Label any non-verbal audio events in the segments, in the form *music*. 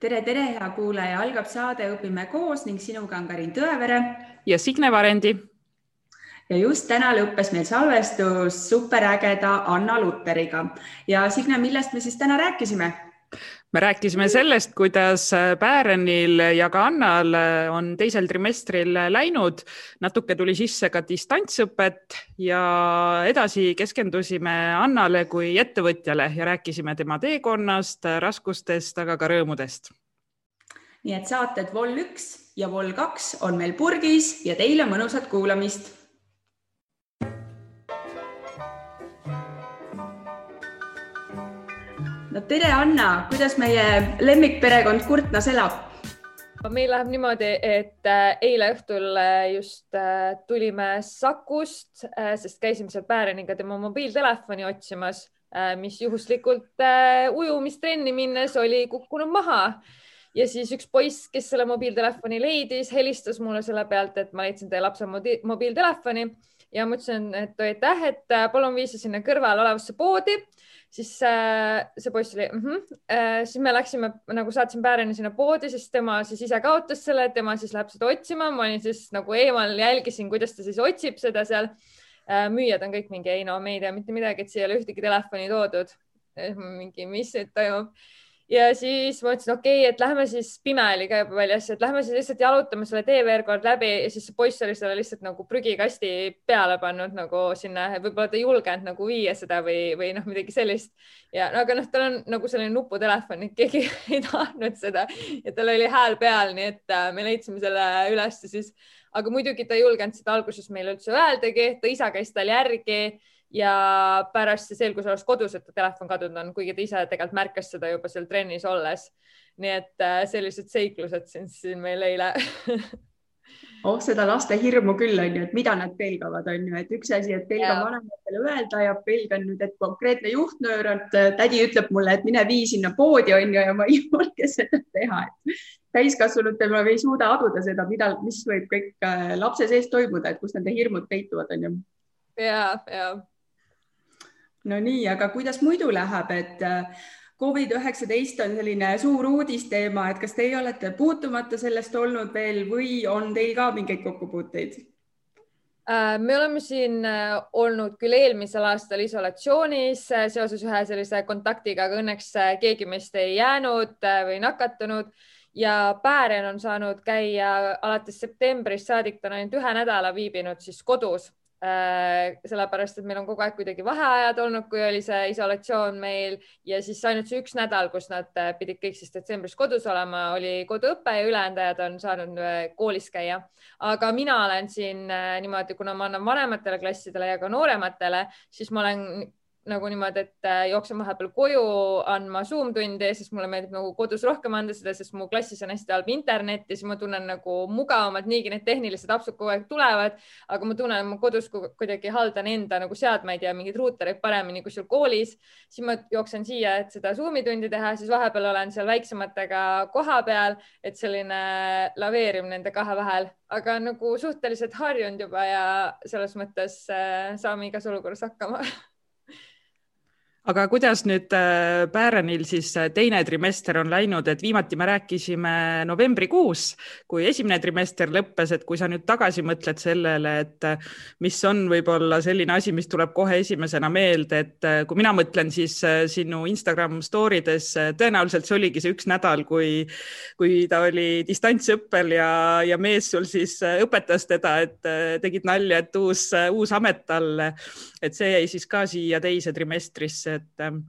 tere, tere, hea kuulaja, algab saade Õpime koos ning sinuga on Karin Tõevere. ja Signe Varendi. ja just täna lõppes meil salvestus superägeda Anna Luteriga ja Signe, millest me siis täna rääkisime? Me rääkisime sellest, kuidas Bärenil ja ka Annal on teisel trimestril läinud, natuke tuli sisse ka distantsõpet ja edasi keskendusime Annale kui ettevõtjale ja rääkisime tema teekonnast, raskustest, aga ka rõõmudest. nii et saated Vol üks ja Vol kaks on meil purgis ja teile mõnusat kuulamist no tere, Anna, kuidas meie lemmikperekond Kurtnas elab? meil läheb niimoodi, et äh, eile õhtul äh, just äh, tulime Sakust, sest käisime seal Pääriniga tema mobiiltelefoni otsimas, mis juhuslikult ujumistrenni minnes oli kukkunud maha. Ja siis üks poiss, kes selle mobiiltelefoni leidis, helistas mulle selle pealt, et ma leidsin teie lapse mobiiltelefoni. Ja ma ütlesin, et aitäh, et palun vii see sinna kõrval olevasse poodi siis äh, see poiss oli mm, -hmm. äh, siis me läksime nagu saatsin Pääreni sinna poodi, siis tema siis ise kaotas selle, tema siis läheb seda otsima, ma olin siis nagu eemal, jälgisin, kuidas ta siis otsib seda seal äh,. müüjad on kõik mingi, ei no me ei tea mitte midagi, et siia ei ole ühtegi telefoni toodud. mingi, mis nüüd toimub ja siis ma ütlesin, okei okay,, et lähme siis, pime oli ka juba väljas, et lähme siis lihtsalt jalutame selle tee veel kord läbi ja siis see poiss oli selle lihtsalt nagu prügikasti peale pannud nagu sinna, võib-olla ta ei julgenud nagu viia seda või, või noh, midagi sellist. ja no, aga noh, tal on nagu selline nuputelefon, et keegi *laughs* ei tahtnud seda ja tal oli hääl peal, nii et äh, me leidsime selle üles ja siis, aga muidugi ta ei julgenud seda alguses meile üldse öeldagi, ta isa käis tal järgi ja pärast see selgus alles kodus, et ta telefon kadunud on, kuigi ta ise tegelikult märkas seda juba seal trennis olles. nii et äh, sellised seiklused siin, siin meil eile. *laughs* Oh, seda laste hirmu küll on ju, et mida nad pelgavad, on ju, et üks asi, et pelgan vanematele öelda ja pelgan nüüd, et konkreetne juhtnöör, et äh, tädi ütleb mulle, et mine vii sinna poodi on ju ja ma ei *laughs* julge seda teha, et täiskasvanutel ma ei suuda aduda seda, mida, mis võib kõik äh, lapse sees toimuda, et kus nende hirmud peituvad, on ju. ja, ja no nii, aga kuidas muidu läheb, et äh, Covid-19 on selline suur uudisteema, et kas teie olete puutumata sellest olnud veel või on teil ka mingeid kokkupuuteid? Äh, me oleme siin äh, olnud küll eelmisel aastal isolatsioonis seoses ühe sellise kontaktiga, aga õnneks keegi meist ei jäänud või nakatunud ja Päären on saanud käia alates septembrist saadik, ta on ainult ühe nädala viibinud siis kodus sellepärast et meil on kogu aeg kuidagi vaheajad olnud, kui oli see isolatsioon meil ja siis ainult see üks nädal, kus nad äh, pidid kõik siis detsembris kodus olema, oli koduõpe ja ülejäänud ajad on saanud äh, koolis käia. aga mina olen siin niimoodi, kuna ma annan vanematele klassidele ja ka noorematele, siis ma olen nagu niimoodi, et äh, jooksen vahepeal koju andma Zoom tunde, sest mulle meeldib nagu kodus rohkem anda seda, sest mu klassis on hästi halb internet ja siis ma tunnen nagu mugavamalt, niigi need tehnilised apsud kogu aeg tulevad, aga ma tunnen, et ma kodus kuidagi haldan enda nagu seadmeid ja mingeid ruutereid paremini kui sul koolis. siis ma jooksen siia, et seda Zoomi tundi teha, siis vahepeal olen seal väiksematega koha peal, et selline laveerimine nende kahe vahel, aga nagu suhteliselt harjunud juba ja selles mõttes äh, saame igas olukorras hakkama *laughs* aga kuidas nüüd Bärenil äh, siis äh, teine trimester on läinud, et viimati me rääkisime novembrikuus, kui esimene trimester lõppes, et kui sa nüüd tagasi mõtled sellele, et äh, mis on võib-olla selline asi, mis tuleb kohe esimesena meelde, et kui mina mõtlen, siis sinu Instagram story des tõenäoliselt see oligi see üks nädal, kui, kui ta oli distantsõppel ja, ja mees sul siis õpetas teda, et tegid nalja, et uus, uus amet talle, et see jäi siis ka siia teise trimestrisse et ähm,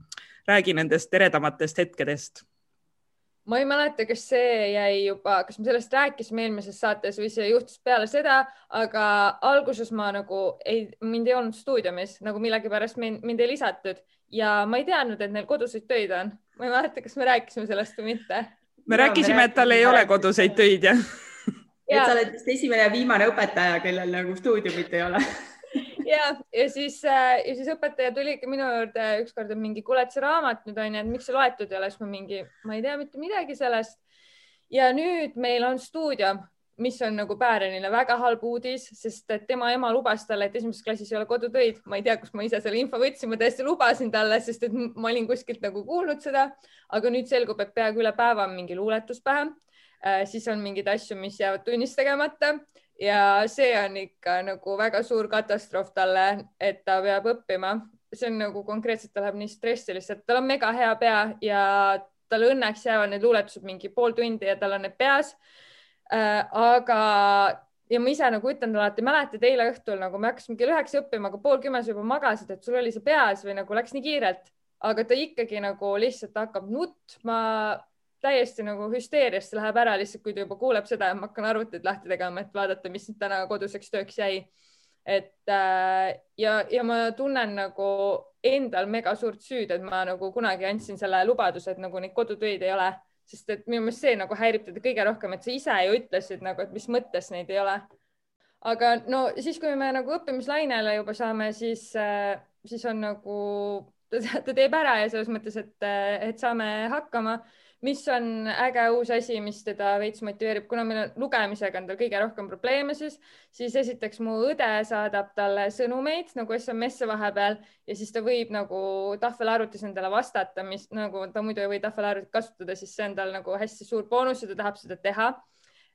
räägi nendest eredamatest hetkedest ma ei mäleta, kas see jäi juba, kas me sellest rääkisime eelmises saates või see juhtus peale seda, aga alguses ma nagu ei, mind ei olnud stuudiumis nagu millegipärast mind, mind ei lisatud ja ma ei teadnud, et neil koduseid töid on. ma ei mäleta, kas me rääkisime sellest või mitte. me ja, rääkisime, et tal ei ole koduseid töid, jah ja. et sa oled vist esimene ja viimane õpetaja, kellel nagu stuudiumit ei ole ja, ja siis äh,, ja siis õpetaja tuligi minu juurde ükskord, mingi, kuule, et see raamat nüüd on ju, et miks see loetud ei ole, siis ma mingi, ma ei tea mitte midagi sellest. ja nüüd meil on stuudio, mis on nagu Päärenile väga halb uudis, sest et tema ema lubas talle, et esimeses klassis ei ole kodutöid. ma ei tea, kust ma ise selle info võtsin, ma tõesti lubasin talle, sest et ma olin kuskilt nagu kuulnud seda, aga nüüd selgub, et peaaegu üle päeva on mingi luuletus pähe äh,. siis on mingeid asju, mis jäävad tunnis tegemata ja see on ikka nagu väga suur katastroof talle, et ta peab õppima. see on nagu konkreetselt, ta läheb nii stressi lihtsalt, tal on mega hea pea ja tal õnneks jäävad need luuletused mingi pool tundi ja tal on need peas äh,. aga, ja ma ise nagu ütlen talle alati, mäletad eile õhtul nagu me hakkasime kell üheksa õppima, aga pool kümme sa juba magasid, et sul oli see peas või nagu läks nii kiirelt, aga ta ikkagi nagu lihtsalt hakkab nutma täiesti nagu hüsteeriasse läheb ära lihtsalt, kui ta juba kuuleb seda, et ma hakkan arvutit lahti tegema, et vaadata, mis täna koduseks tööks jäi. et äh, ja, ja ma tunnen nagu endal mega suurt süüd, et ma nagu kunagi andsin selle lubaduse, et nagu neid kodutöid ei ole sest et minu meelest see nagu häirib teda kõige rohkem, et sa ise ju ütlesid nagu, et mis mõttes neid ei ole. aga no siis, kui me nagu õppimislainele juba saame, siis, äh, siis on nagu, ta teeb ära ja selles mõttes, et, et saame hakkama mis on äge uus asi, mis teda veits motiveerib, kuna meil on lugemisega on tal kõige rohkem probleeme, siis, siis esiteks mu õde saadab talle sõnumeid nagu SMS-e vahepeal ja siis ta võib nagu tahvelarvutis endale vastata, mis nagu ta muidu ei või tahvelarvutit kasutada, siis see on tal nagu hästi suur boonus ja ta tahab seda teha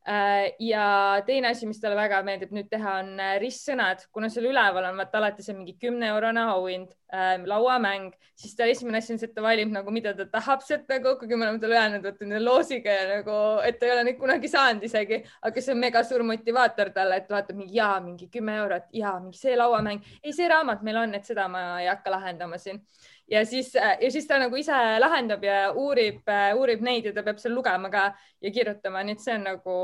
ja teine asi, mis talle väga meeldib nüüd teha, on äh, ristsõnad, kuna seal üleval on vaata alati see mingi kümne eurone auhind äh,, lauamäng, siis ta esimene asi on see, et ta valib nagu, mida ta tahab sealt nagu, kuigi me oleme talle öelnud, vaata nende loosiga ja nagu, et ta ei ole neid kunagi saanud isegi, aga see on mega suur motivaator talle, et vaatab mingi ja mingi kümme eurot ja mingi see lauamäng, ei, see raamat meil on, et seda ma ei hakka lahendama siin ja siis, äh, ja siis ta nagu ise lahendab ja uurib, äh, uurib neid ja ta peab seal lugema ka ja kirjutama, nii et see on nagu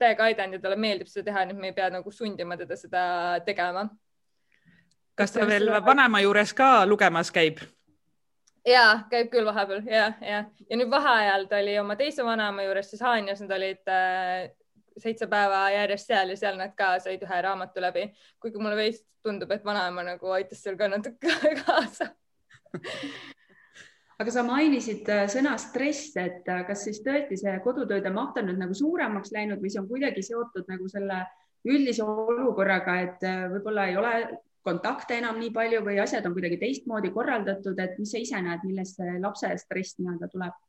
täiega aidanud ja talle meeldib seda teha, nii et me ei pea nagu sundima teda seda tegema. kas ta veel vanema juures ka lugemas käib? ja käib küll vahepeal ja, ja, ja nüüd vaheajal ta oli oma teise vanaema juures, siis Haanjas nad olid äh, seitse päeva järjest seal ja seal nad ka said ühe raamatu läbi, kuigi mulle veits tundub, et vanaema nagu aitas seal ka natuke *laughs* kaasa aga sa mainisid äh, sõna stress, et äh, kas siis tõesti see kodutööde maht on nüüd nagu suuremaks läinud või see on kuidagi seotud nagu selle üldise olukorraga, et äh, võib-olla ei ole kontakte enam nii palju või asjad on kuidagi teistmoodi korraldatud, et mis sa ise näed, millest see lapse stress nii-öelda tuleb?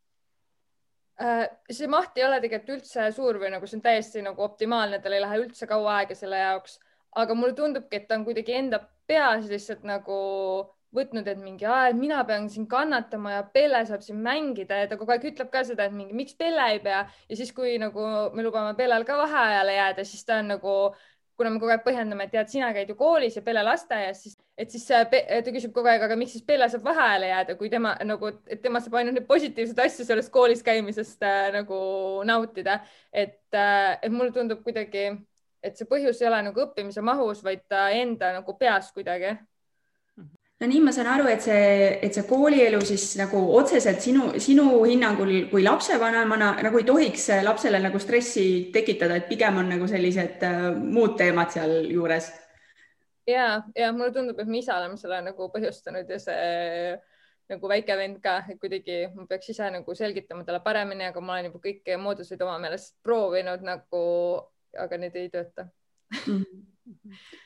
see maht ei ole tegelikult üldse suur või nagu see on täiesti nagu optimaalne, tal ei lähe üldse kaua aega selle jaoks, aga mulle tundubki, et ta on kuidagi enda peas lihtsalt nagu võtnud, et mingi, et mina pean siin kannatama ja Pelle saab siin mängida. Ja ta kogu aeg ütleb ka seda, et mingi, miks Pelle ei pea? Ja siis, kui nagu me lubame Pellel ka vaheajale jääda, siis ta on nagu kuna me kogu aeg põhjendame, et tead, sina käid ju koolis ja Pelle lasteaias, siis, et siis ta küsib kogu aeg, aga miks siis Pelle saab vaheajale jääda, kui tema nagu, et tema saab ainult neid positiivseid asju sellest koolis käimisest äh, nagu nautida. et äh,, et mulle tundub kuidagi, et see põhjus ei ole nagu õppimise mahus, vaid ta enda nagu peas kuidagi no nii ma saan aru, et see, et see koolielu siis nagu otseselt sinu, sinu hinnangul kui lapsevanemana nagu ei tohiks lapsele nagu stressi tekitada, et pigem on nagu sellised äh, muud teemad sealjuures. ja, ja mulle tundub, et me ise oleme selle nagu põhjustanud ja see nagu väike vend ka, et kuidagi ma peaks ise nagu selgitama talle paremini, aga ma olen juba kõiki mooduseid oma meelest proovinud nagu, aga need ei tööta mm. -hmm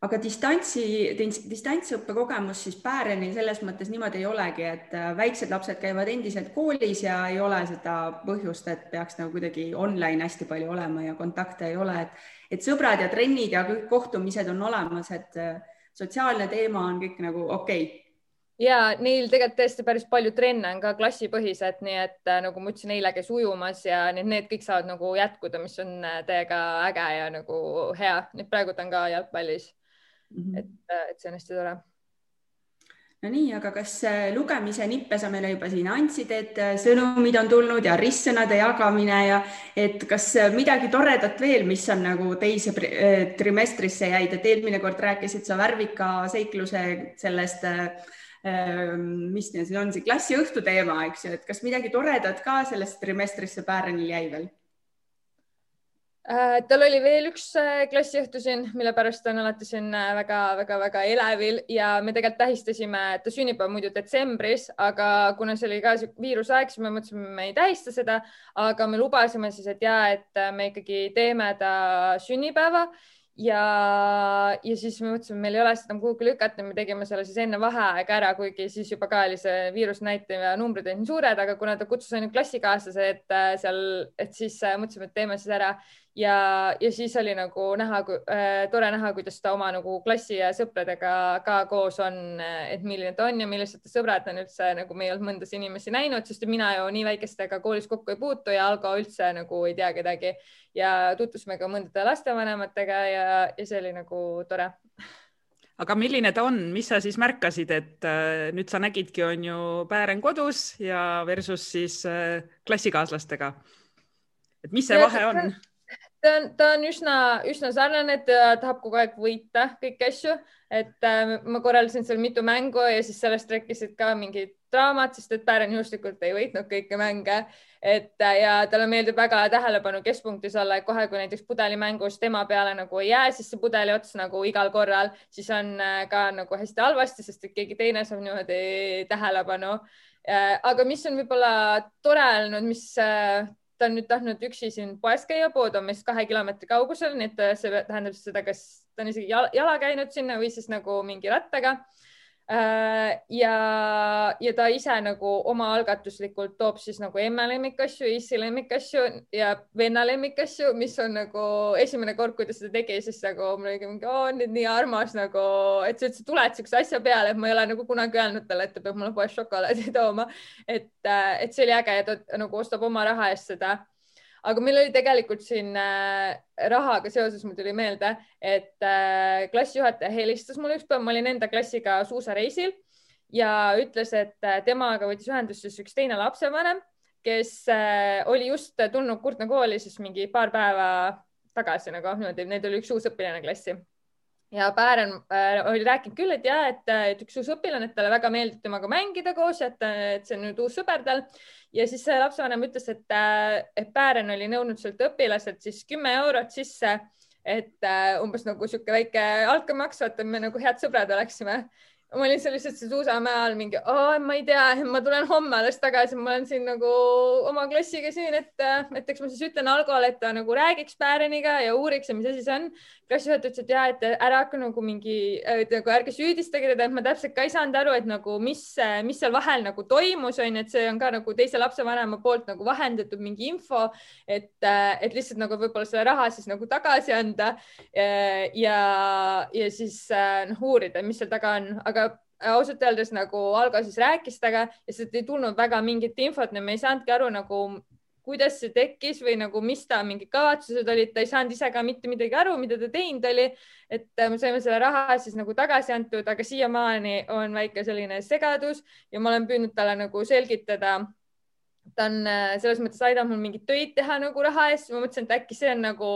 aga distantsi, distantsõppe kogemus siis Päärenil selles mõttes niimoodi ei olegi, et äh, väiksed lapsed käivad endiselt koolis ja ei ole seda põhjust, et peaks nagu kuidagi online hästi palju olema ja kontakte ei ole, et, et sõbrad ja trennid ja kõik kohtumised on olemas, et äh, sotsiaalne teema on kõik nagu okei okay ja neil tegelikult tõesti päris palju trenne on ka klassipõhised, nii et äh, nagu ma ütlesin, eile käis ujumas ja need, need kõik saavad nagu jätkuda, mis on täiega äge ja nagu hea. nüüd praegu ta on ka jalgpallis. -hmm. et, äh, et see on hästi tore no nii, aga kas äh, lugemise nippe sa meile juba siin andsid, et äh, sõnumid on tulnud ja ristsõnade jagamine ja et kas midagi toredat veel, mis on nagu teise trimestrisse jäid, et eelmine kord rääkisid sa värvika seikluse sellest mis see on, see klassiõhtu teema, eks ju, et kas midagi toredat ka sellest trimestrisse Päärenil jäi veel? Äh, tal oli veel üks äh, klassiõhtu siin, mille pärast ta on alati siin väga-väga-väga äh, elevil ja me tegelikult tähistasime ta sünnipäeva muidu detsembris, aga kuna see oli ka viirusaeg, siis me mõtlesime, me ei tähista seda, aga me lubasime siis, et ja, et me ikkagi teeme ta sünnipäeva ja, ja siis me mõtlesime, meil ei ole seda kuhugi lükata, me tegime selle siis enne vaheaega ära, kuigi siis juba ka oli see viirusnäitaja numbrid olid suured, aga kuna ta kutsus ainult klassikaaslase, et seal, et siis mõtlesime, et teeme siis ära ja, ja siis oli nagu näha äh,, tore näha, kuidas ta oma nagu klassi ja sõpradega ka koos on, et milline ta on ja millised sõbrad on üldse nagu me ei olnud mõndasid inimesi näinud, sest mina ju nii väikestega koolis kokku ei puutu ja Algo üldse nagu ei tea kedagi ja tutvusime ka mõndade lastevanematega ja, ja see oli nagu tore aga milline ta on, mis sa siis märkasid, et äh, nüüd sa nägidki, on ju Päären kodus ja versus siis äh, klassikaaslastega. et mis see vahe on? Ta on, ta on üsna, üsna sarnane, et ta tahab kogu aeg võita kõiki asju, et äh, ma korraldasin seal mitu mängu ja siis sellest rääkisid ka mingid draamad, sest et Pären juhuslikult ei võitnud kõiki mänge. et äh, ja talle meeldib väga tähelepanu keskpunktis olla, et kohe, kui näiteks pudelimängus tema peale nagu ei jää, siis see pudeli ots nagu igal korral, siis on äh, ka nagu hästi halvasti, sest et keegi teine saab niimoodi tähelepanu äh,. aga mis on võib-olla tore olnud, mis ta on nüüd tahtnud üksi siin poes käia, pood on meist kahe kilomeetri kaugusel, nii et see tähendab seda, kas ta on isegi jala, jala käinud sinna või siis nagu mingi rattaga. Äh, ja, ja ta ise nagu omaalgatuslikult toob siis nagu emme lemmikasju, issi lemmikasju ja venna lemmikasju, mis on nagu esimene kord, kui ta seda tegi, siis nagu mul oli mingi, oo, nüüd nii armas nagu, et sa üldse tuled siukse asja peale, et ma ei ole nagu kunagi öelnud talle, et ta peab mulle poes šokolaadi tooma. et, äh, et see oli äge ja ta nagu ostab oma raha eest seda aga meil oli tegelikult siin äh, rahaga seoses, mul tuli meelde, et äh, klassijuhataja helistas mulle ükspäev, ma olin enda klassiga suusareisil ja ütles, et äh, temaga võttis ühendust siis üks teine lapsevanem, kes äh, oli just tulnud Kurtna kooli siis mingi paar päeva tagasi nagu niimoodi, neid oli üks uus õpilane klassi ja Päären äh, oli rääkinud küll, et ja, et, et üks uus õpilane, et talle väga meeldib temaga mängida koos, et, et see on nüüd uus sõber tal. ja siis see lapsevanem ütles, et, äh, et Päären oli nõudnud sealt õpilaselt siis kümme eurot sisse, et äh, umbes nagu sihuke väike altkäemaks, vaata, me nagu head sõbrad oleksime ma olin seal lihtsalt suusamäe all mingi, ma ei tea, ma tulen homme alles tagasi, ma olen siin nagu oma klassiga siin, et, et eks ma siis ütlen Algole, et ta nagu räägiks Pääreniga ja uuriks, mis asi see on. klassijuhataja ütles, et ja, et ära hakka nagu mingi, nagu ärge süüdistage teda, et ma täpselt ka ei saanud aru, et nagu mis, mis seal vahel nagu toimus, on ju, et see on ka nagu teise lapsevanema poolt nagu vahendatud mingi info, et, et lihtsalt nagu võib-olla selle raha siis nagu tagasi anda ja, ja siis noh, uurida, mis seal taga on, aga ausalt öeldes nagu Algo siis rääkis temaga ja sealt ei tulnud väga mingit infot, me ei saanudki aru nagu, kuidas see tekkis või nagu, mis ta mingid kavatsused olid, ta ei saanud ise ka mitte midagi aru, mida ta teinud oli. et äh, me saime selle raha siis nagu tagasi antud, aga siiamaani on väike selline segadus ja ma olen püüdnud talle nagu selgitada. Ta on äh, selles mõttes aidanud mul mingeid töid teha nagu raha eest, ma mõtlesin, et äkki see on nagu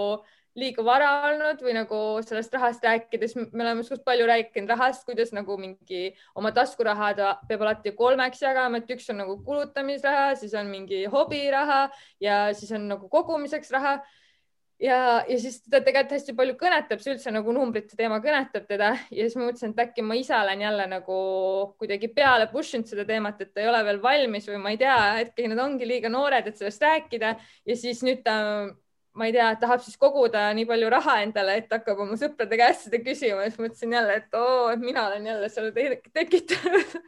liiga vara olnud või nagu sellest rahast rääkides, me oleme suht palju rääkinud rahast, kuidas nagu mingi oma taskuraha ta peab alati kolmeks jagama, et üks on nagu kulutamisraha, siis on mingi hobiraha ja siis on nagu kogumiseks raha. ja, ja siis teda tegelikult hästi palju kõnetab, see üldse nagu numbrite teema kõnetab teda ja siis ma mõtlesin, et äkki ma ise olen jälle nagu kuidagi peale push inud seda teemat, et ta ei ole veel valmis või ma ei tea, äkki nad ongi liiga noored, et sellest rääkida ja siis nüüd ta ma ei tea, tahab siis koguda nii palju raha endale, et hakkab oma sõprade käest seda küsima, siis mõtlesin jälle, et oo, et mina olen jälle selle tekitanud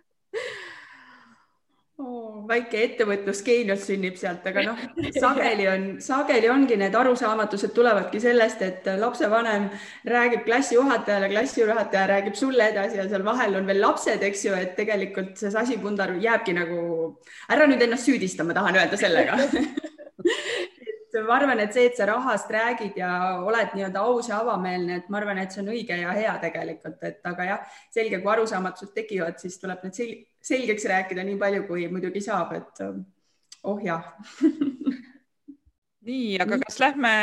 oh,. väike ettevõtlusgeenius sünnib sealt, aga noh, *laughs* sageli on, sageli ongi need arusaamatused tulevadki sellest, et lapsevanem räägib klassijuhatajale, klassijuhataja räägib sulle edasi ja seal vahel on veel lapsed, eks ju, et tegelikult see sasipundar jääbki nagu, ära nüüd ennast süüdista, ma tahan öelda sellega *laughs* ma arvan, et see, et sa rahast räägid ja oled nii-öelda aus ja avameelne, et ma arvan, et see on õige ja hea tegelikult, et aga jah, selge, kui arusaamatused tekivad, siis tuleb need sel selgeks rääkida nii palju, kui muidugi saab, et oh jah. Nii, aga kas lähme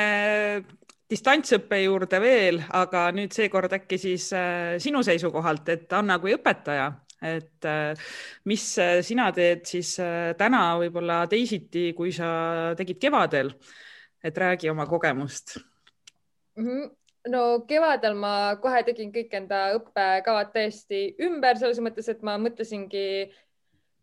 distantsõppe juurde veel, aga nüüd seekord äkki siis äh, sinu seisukohalt, et Anna kui õpetaja et äh, mis äh, sina teed siis täna võib-olla teisiti, kui sa tegid kevadel et räägi oma kogemust mm. -hmm no kevadel ma kohe tegin kõik enda õppekavad täiesti ümber selles mõttes, et ma mõtlesingi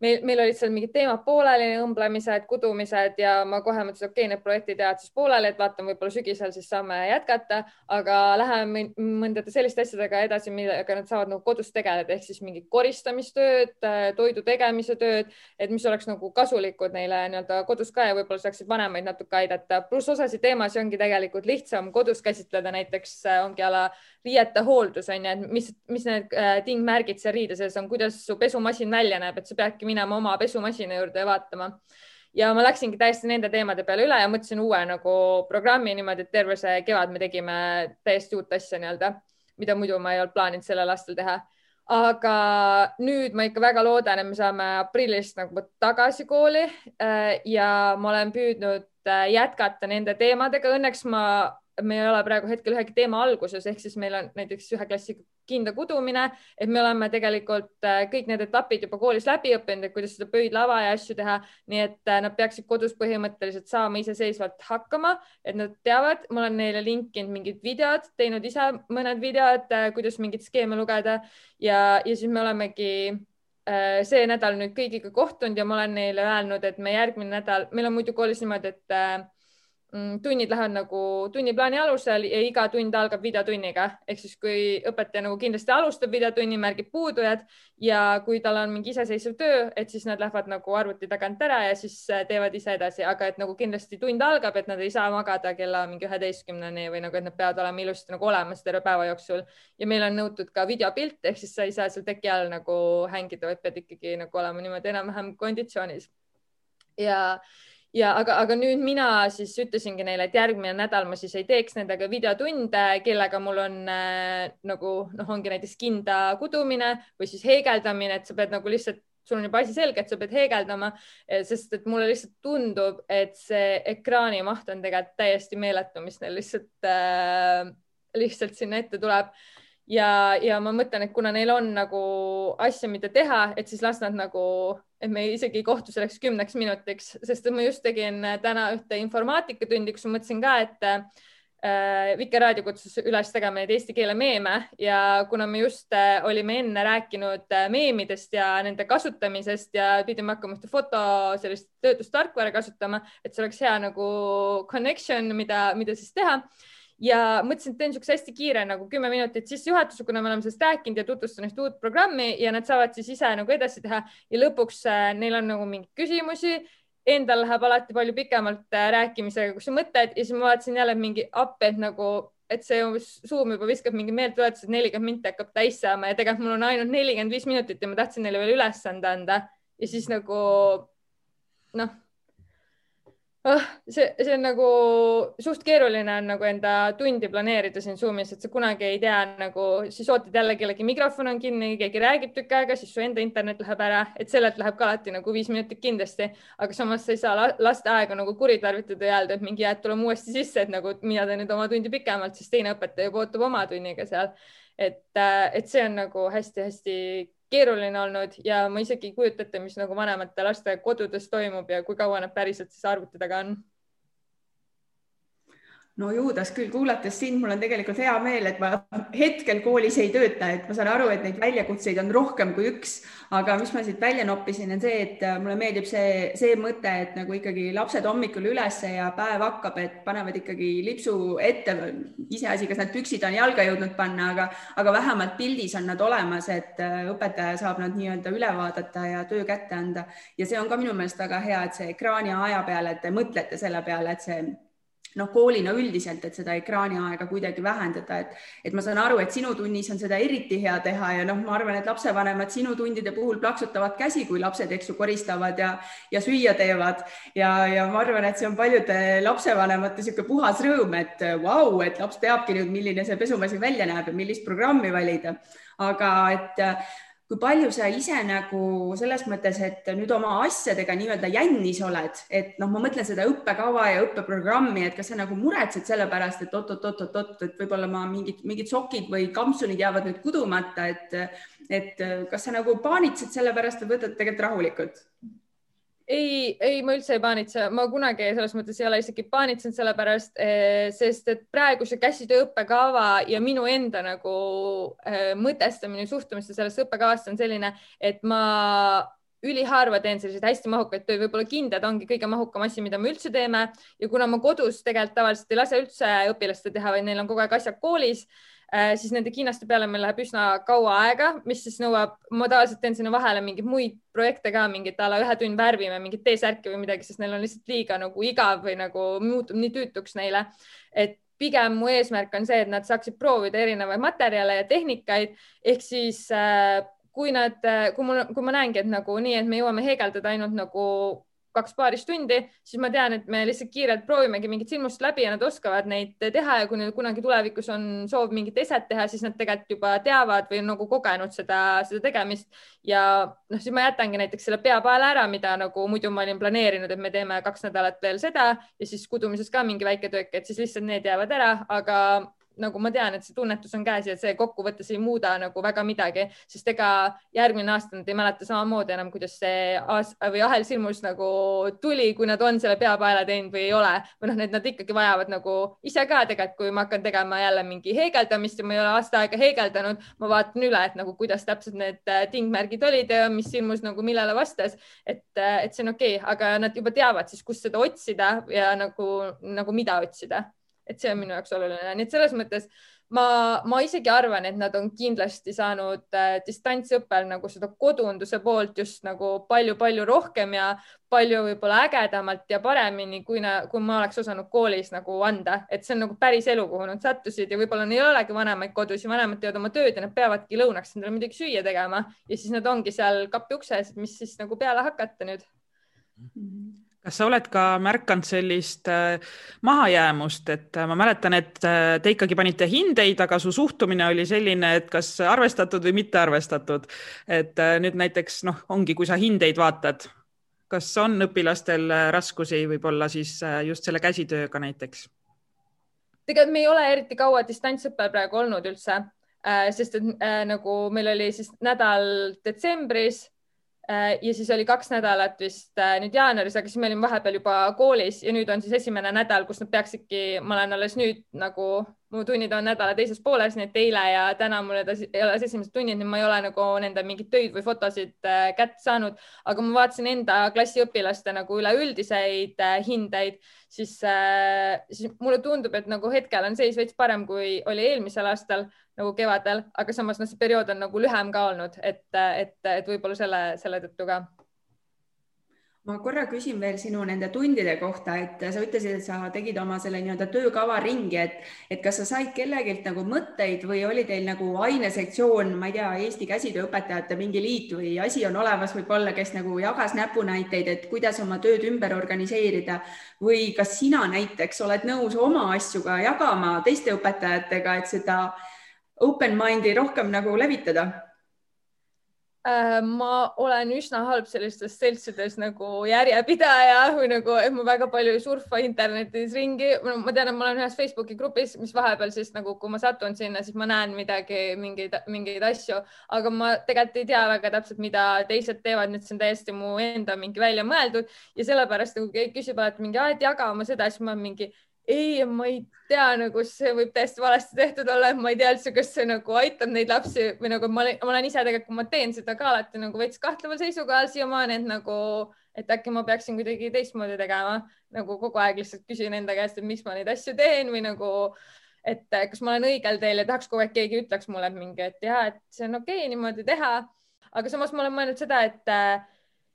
meil, meil olid seal mingid teemad pooleli, õmblemised, kudumised ja ma kohe mõtlesin, okei okay,, need projektid jäävad siis pooleli, et vaatame, võib-olla sügisel siis saame jätkata, aga läheme mõndade selliste asjadega edasi, millega nad saavad nagu kodus tegeleda, ehk siis mingid koristamistööd, toidu tegemise tööd, et mis oleks nagu kasulikud neile nii-öelda kodus ka ja võib-olla saaksid vanemaid natuke aidata. pluss osasid teemasid ongi tegelikult lihtsam kodus käsitleda, näiteks ongi ala riiete hooldus on ju, et mis, mis need äh, tingmärgid seal riide sees on, kuidas su pesumasin välja näeb, et sa peadki minema oma pesumasina juurde vaatama. ja ma läksingi täiesti nende teemade peale üle ja mõtlesin uue nagu programmi niimoodi, et terve see kevad me tegime täiesti uut asja nii-öelda, mida muidu ma ei olnud plaaninud sellel aastal teha aga nüüd ma ikka väga loodan, et me saame aprillist nagu tagasi kooli äh, ja ma olen püüdnud äh, jätkata nende teemadega. Õnneks ma me ei ole praegu hetkel ühegi teema alguses, ehk siis meil on näiteks ühe klassi kinda kudumine, et me oleme tegelikult äh, kõik need etapid juba koolis läbi õppinud, et kuidas seda pöidlava ja asju teha, nii et äh, nad peaksid kodus põhimõtteliselt saama iseseisvalt hakkama, et nad teavad, ma olen neile linkinud mingid videod, teinud ise mõned videod, äh, kuidas mingeid skeeme lugeda. Ja, ja siis me olemegi see nädal nüüd kõigiga kohtunud ja ma olen neile öelnud, et me järgmine nädal, meil on muidu koolis niimoodi, et tunnid lähevad nagu tunniplaani alusel ja iga tund algab videotunniga, ehk siis kui õpetaja nagu kindlasti alustab videotunni, märgib puudujad ja kui tal on mingi iseseisev töö, et siis nad lähevad nagu arvuti tagant ära ja siis äh, teevad ise edasi, aga et nagu kindlasti tund algab, et nad ei saa magada kella mingi üheteistkümneni või nagu, et nad peavad olema ilusti nagu olemas terve päeva jooksul. Ja meil on nõutud ka videopilt, ehk siis sa ei saa seal teki all nagu hängida, vaid pead ikkagi nagu olema niimoodi enam-vähem konditsioonis. Ja ja aga, aga nüüd mina siis ütlesingi neile, et järgmine nädal ma siis ei teeks nendega videotunde, kellega mul on äh, nagu noh, ongi näiteks kinda kudumine või siis heegeldamine, et sa pead nagu lihtsalt sul on juba asi selge, et sa pead heegeldama, eh, sest et mulle lihtsalt tundub, et see ekraani maht on tegelikult täiesti meeletu, mis neil lihtsalt äh,, lihtsalt sinna ette tuleb. Ja, ja ma mõtlen, et kuna neil on nagu asja, mida teha, et siis las nad nagu, et me isegi ei kohtu selleks kümneks minutiks, sest ma just tegin täna ühte informaatikatundi, kus ma mõtlesin ka, et äh, Vikerraadio kutsus üles tegema neid eesti keele meeme ja kuna me just äh, olime enne rääkinud äh, meemidest ja nende kasutamisest ja pidime hakkama ühte foto sellist töötlustarkvara kasutama, et see oleks hea nagu connection, mida, mida siis teha ja mõtlesin, et teen niisuguse hästi kiire nagu kümme minutit sissejuhatuse, kuna me oleme sellest rääkinud ja tutvustan ühte uut programmi ja nad saavad siis ise nagu edasi teha. Ja lõpuks äh, neil on nagu mingeid küsimusi. Endal läheb alati palju pikemalt äh, rääkimisega, kui sa mõtled. Ja siis ma vaatasin jälle mingi appi, et nagu, et see Zoom juba viskab mingi meeldetuletus, et nelikümmend minti hakkab täis saama. Ja tegelikult mul on ainult nelikümmend viis minutit ja ma tahtsin neile veel ülesande anda. Ja siis nagu noh oh,. see, see on nagu suht keeruline on nagu enda tundi planeerida siin Zoomis, et sa kunagi ei tea nagu, siis ootad jälle kellegi mikrofon on kinni, keegi räägib tükk aega, siis su enda internet läheb ära, et sellelt läheb ka alati nagu viis minutit kindlasti, aga samas sa ei saa laste aega nagu kuritarvitada ja öelda, et mingi jääd tulema uuesti sisse, et nagu mina teen nüüd oma tundi pikemalt, siis teine õpetaja juba ootab oma tunniga seal. et, äh, et see on nagu hästi-hästi keeruline olnud ja ma isegi ei kujuta ette, mis nagu vanemate laste kodudes toimub ja kui kaua nad päriselt siis arvuti taga on no Juudas küll, kuulates sind, mul on tegelikult hea meel, et ma hetkel koolis ei tööta, et ma saan aru, et neid väljakutseid on rohkem kui üks, aga mis ma siit välja noppisin, on see, et äh, mulle meeldib see, see mõte, et nagu ikkagi lapsed hommikul ülesse ja päev hakkab, et panevad ikkagi lipsu ette, iseasi, kas need püksid on jalga jõudnud panna, aga, aga vähemalt pildis on nad olemas, et äh, õpetaja saab nad nii-öelda üle vaadata ja töö kätte anda. Ja see on ka minu meelest väga hea, et see ekraani aja peale, et te mõtlete selle peale, et see noh, koolina üldiselt, et seda ekraaniaega kuidagi vähendada, et, et ma saan aru, et sinu tunnis on seda eriti hea teha ja noh, ma arvan, et lapsevanemad sinu tundide puhul plaksutavad käsi, kui lapsed, eks ju, koristavad ja, ja süüa teevad ja, ja ma arvan, et see on paljude lapsevanemate niisugune puhas rõõm, et vau wow,, et laps teabki nüüd, milline see pesumasin välja näeb ja millist programmi valida. aga et kui palju sa ise nagu selles mõttes, et nüüd oma asjadega nii-öelda jännis oled, et noh, ma mõtlen seda õppekava ja õppeprogrammi, et kas sa nagu muretsed selle pärast, et oot-oot-oot-oot, et võib-olla ma mingid, mingid sokid või kampsunid jäävad nüüd kudumata, et, et kas sa nagu paanitsed selle pärast või võtad tegelikult rahulikult? Ei, ei, ma üldse ei paanitse, ma kunagi selles mõttes ei ole isegi paanitsenud selle pärast, eh, sest et praeguse käsitöö õppekava ja minu enda nagu äh, mõtestamine, suhtumine sellesse õppekavasse on selline, et ma üliharva teen selliseid hästi mahukaid töid, võib-olla kindad ongi kõige mahukam asi, mida me üldse teeme. Ja kuna ma kodus tegelikult tavaliselt ei lase üldse õpilastel teha, vaid neil on kogu aeg asjad koolis, siis nende kinnaste peale meil läheb üsna kaua aega, mis siis nõuab, ma tavaliselt teen sinna vahele mingeid muid projekte ka, mingit a la ühe tund värvime mingit T-särki või midagi, sest neil on lihtsalt liiga nagu igav või nagu muutub nii tüütuks neile, et pigem mu eesmärk on see, et nad saaksid proovida erinevaid materjale ja tehnikaid. Ehk siis äh, kui nad, kui mul, kui ma näengi, et nagu nii, et me jõuame heegeldada ainult nagu kaks paarist tundi, siis ma tean, et me lihtsalt kiirelt proovimegi mingit silmust läbi ja nad oskavad neid teha ja kui neil kunagi tulevikus on soov mingit eset teha, siis nad tegelikult juba teavad või on nagu kogenud seda, seda tegemist. ja noh, siis ma jätangi näiteks selle peapaela ära, mida nagu muidu ma olin planeerinud, et me teeme kaks nädalat veel seda ja siis kudumises ka mingi väike tükk, et siis lihtsalt need jäävad ära, aga nagu ma tean, et see tunnetus on käes ja see kokkuvõttes ei muuda nagu väga midagi, sest ega järgmine aasta nad ei mäleta samamoodi enam, kuidas see aasta või ahel silmus nagu tuli, kui nad on selle peapaela teinud või ei ole. või noh, need nad ikkagi vajavad nagu ise ka tegelikult, kui ma hakkan tegema jälle mingi heegeldamist ja ma ei ole aasta aega heegeldanud, ma vaatan üle, et nagu kuidas täpselt need äh, tingmärgid olid ja mis silmus nagu millele vastas, et, äh, et see on okei okay,, aga nad juba teavad siis, kust seda otsida ja nagu, nagu mida otsida et see on minu jaoks oluline, nii et selles mõttes ma, ma isegi arvan, et nad on kindlasti saanud äh, distantsõppel nagu seda kodunduse poolt just nagu palju-palju rohkem ja palju võib-olla ägedamalt ja paremini, kui, kui ma oleks osanud koolis nagu anda, et see on nagu päris elu, kuhu nad sattusid ja võib-olla neil ei olegi vanemaid kodus ja vanemad teevad oma tööd ja nad peavadki lõunaks endale midagi süüa tegema ja siis nad ongi seal kapi ukses, mis siis nagu peale hakata nüüd. Mm. -hmm kas sa oled ka märganud sellist äh, mahajäämust, et äh, ma mäletan, et äh, te ikkagi panite hindeid, aga su suhtumine oli selline, et kas arvestatud või mitte arvestatud. et nüüd näiteks noh, ongi, kui sa hindeid vaatad, kas on õpilastel raskusi võib-olla siis just selle käsitööga näiteks? tegelikult me ei ole eriti kaua distantsõppel praegu olnud üldse, sest et nagu meil oli siis nädal detsembris ja siis oli kaks nädalat vist äh, nüüd jaanuaris, aga siis me olime vahepeal juba koolis ja nüüd on siis esimene nädal, kus nad peaksidki, ma olen alles nüüd nagu, mu tunnid on nädala teises pooles, nii et eile ja täna mul alles esimesed tunnid, nii ma ei ole nagu nende mingeid töid või fotosid äh, kätte saanud, aga ma vaatasin enda klassi õpilaste nagu üleüldiseid hindeid, siis, siis mulle tundub, et nagu hetkel on seis veits parem, kui oli eelmisel aastal nagu kevadel, aga samas noh, see periood on nagu lühem ka olnud, et, et, et võib-olla selle, selle tõttu ka ma korra küsin veel sinu nende tundide kohta, et sa ütlesid, et sa tegid oma selle nii-öelda töökava ringi, et, et kas sa said kellegilt nagu mõtteid või oli teil nagu ainesektsioon, ma ei tea, Eesti Käsitööõpetajate mingi liit või asi on olemas võib-olla, kes nagu jagas näpunäiteid, et kuidas oma tööd ümber organiseerida või kas sina näiteks oled nõus oma asju ka jagama teiste õpetajatega, et seda open mind'i rohkem nagu levitada? Äh, ma olen üsna halb sellistes seltsides nagu järjepidaja või nagu, et ma väga palju ei surfa internetis ringi. ma tean, et ma olen ühes Facebooki grupis, mis vahepeal siis nagu, kui ma satun sinna, siis ma näen midagi, mingeid, mingeid asju, aga ma tegelikult ei tea väga täpselt, mida teised teevad, nii et see on täiesti mu enda mingi välja mõeldud ja sellepärast, kui keegi küsib alati mingi, et jaga oma seda, siis ma mingi ei, ma ei tea, nagu see võib täiesti valesti tehtud olla, et ma ei tea üldse, kas see nagu aitab neid lapsi või nagu ma olen, ma olen ise tegelikult, kui ma teen seda ka alati nagu veits kahtleval seisukohal siiamaani, et nagu, et äkki ma peaksin kuidagi teistmoodi tegema, nagu kogu aeg lihtsalt küsin enda käest, et miks ma neid asju teen või nagu, et kas ma olen õigel teel ja tahaks kogu aeg keegi ütleks mulle mingi, et ja, et see on okei okay, niimoodi teha. aga samas ma olen mõelnud seda, et,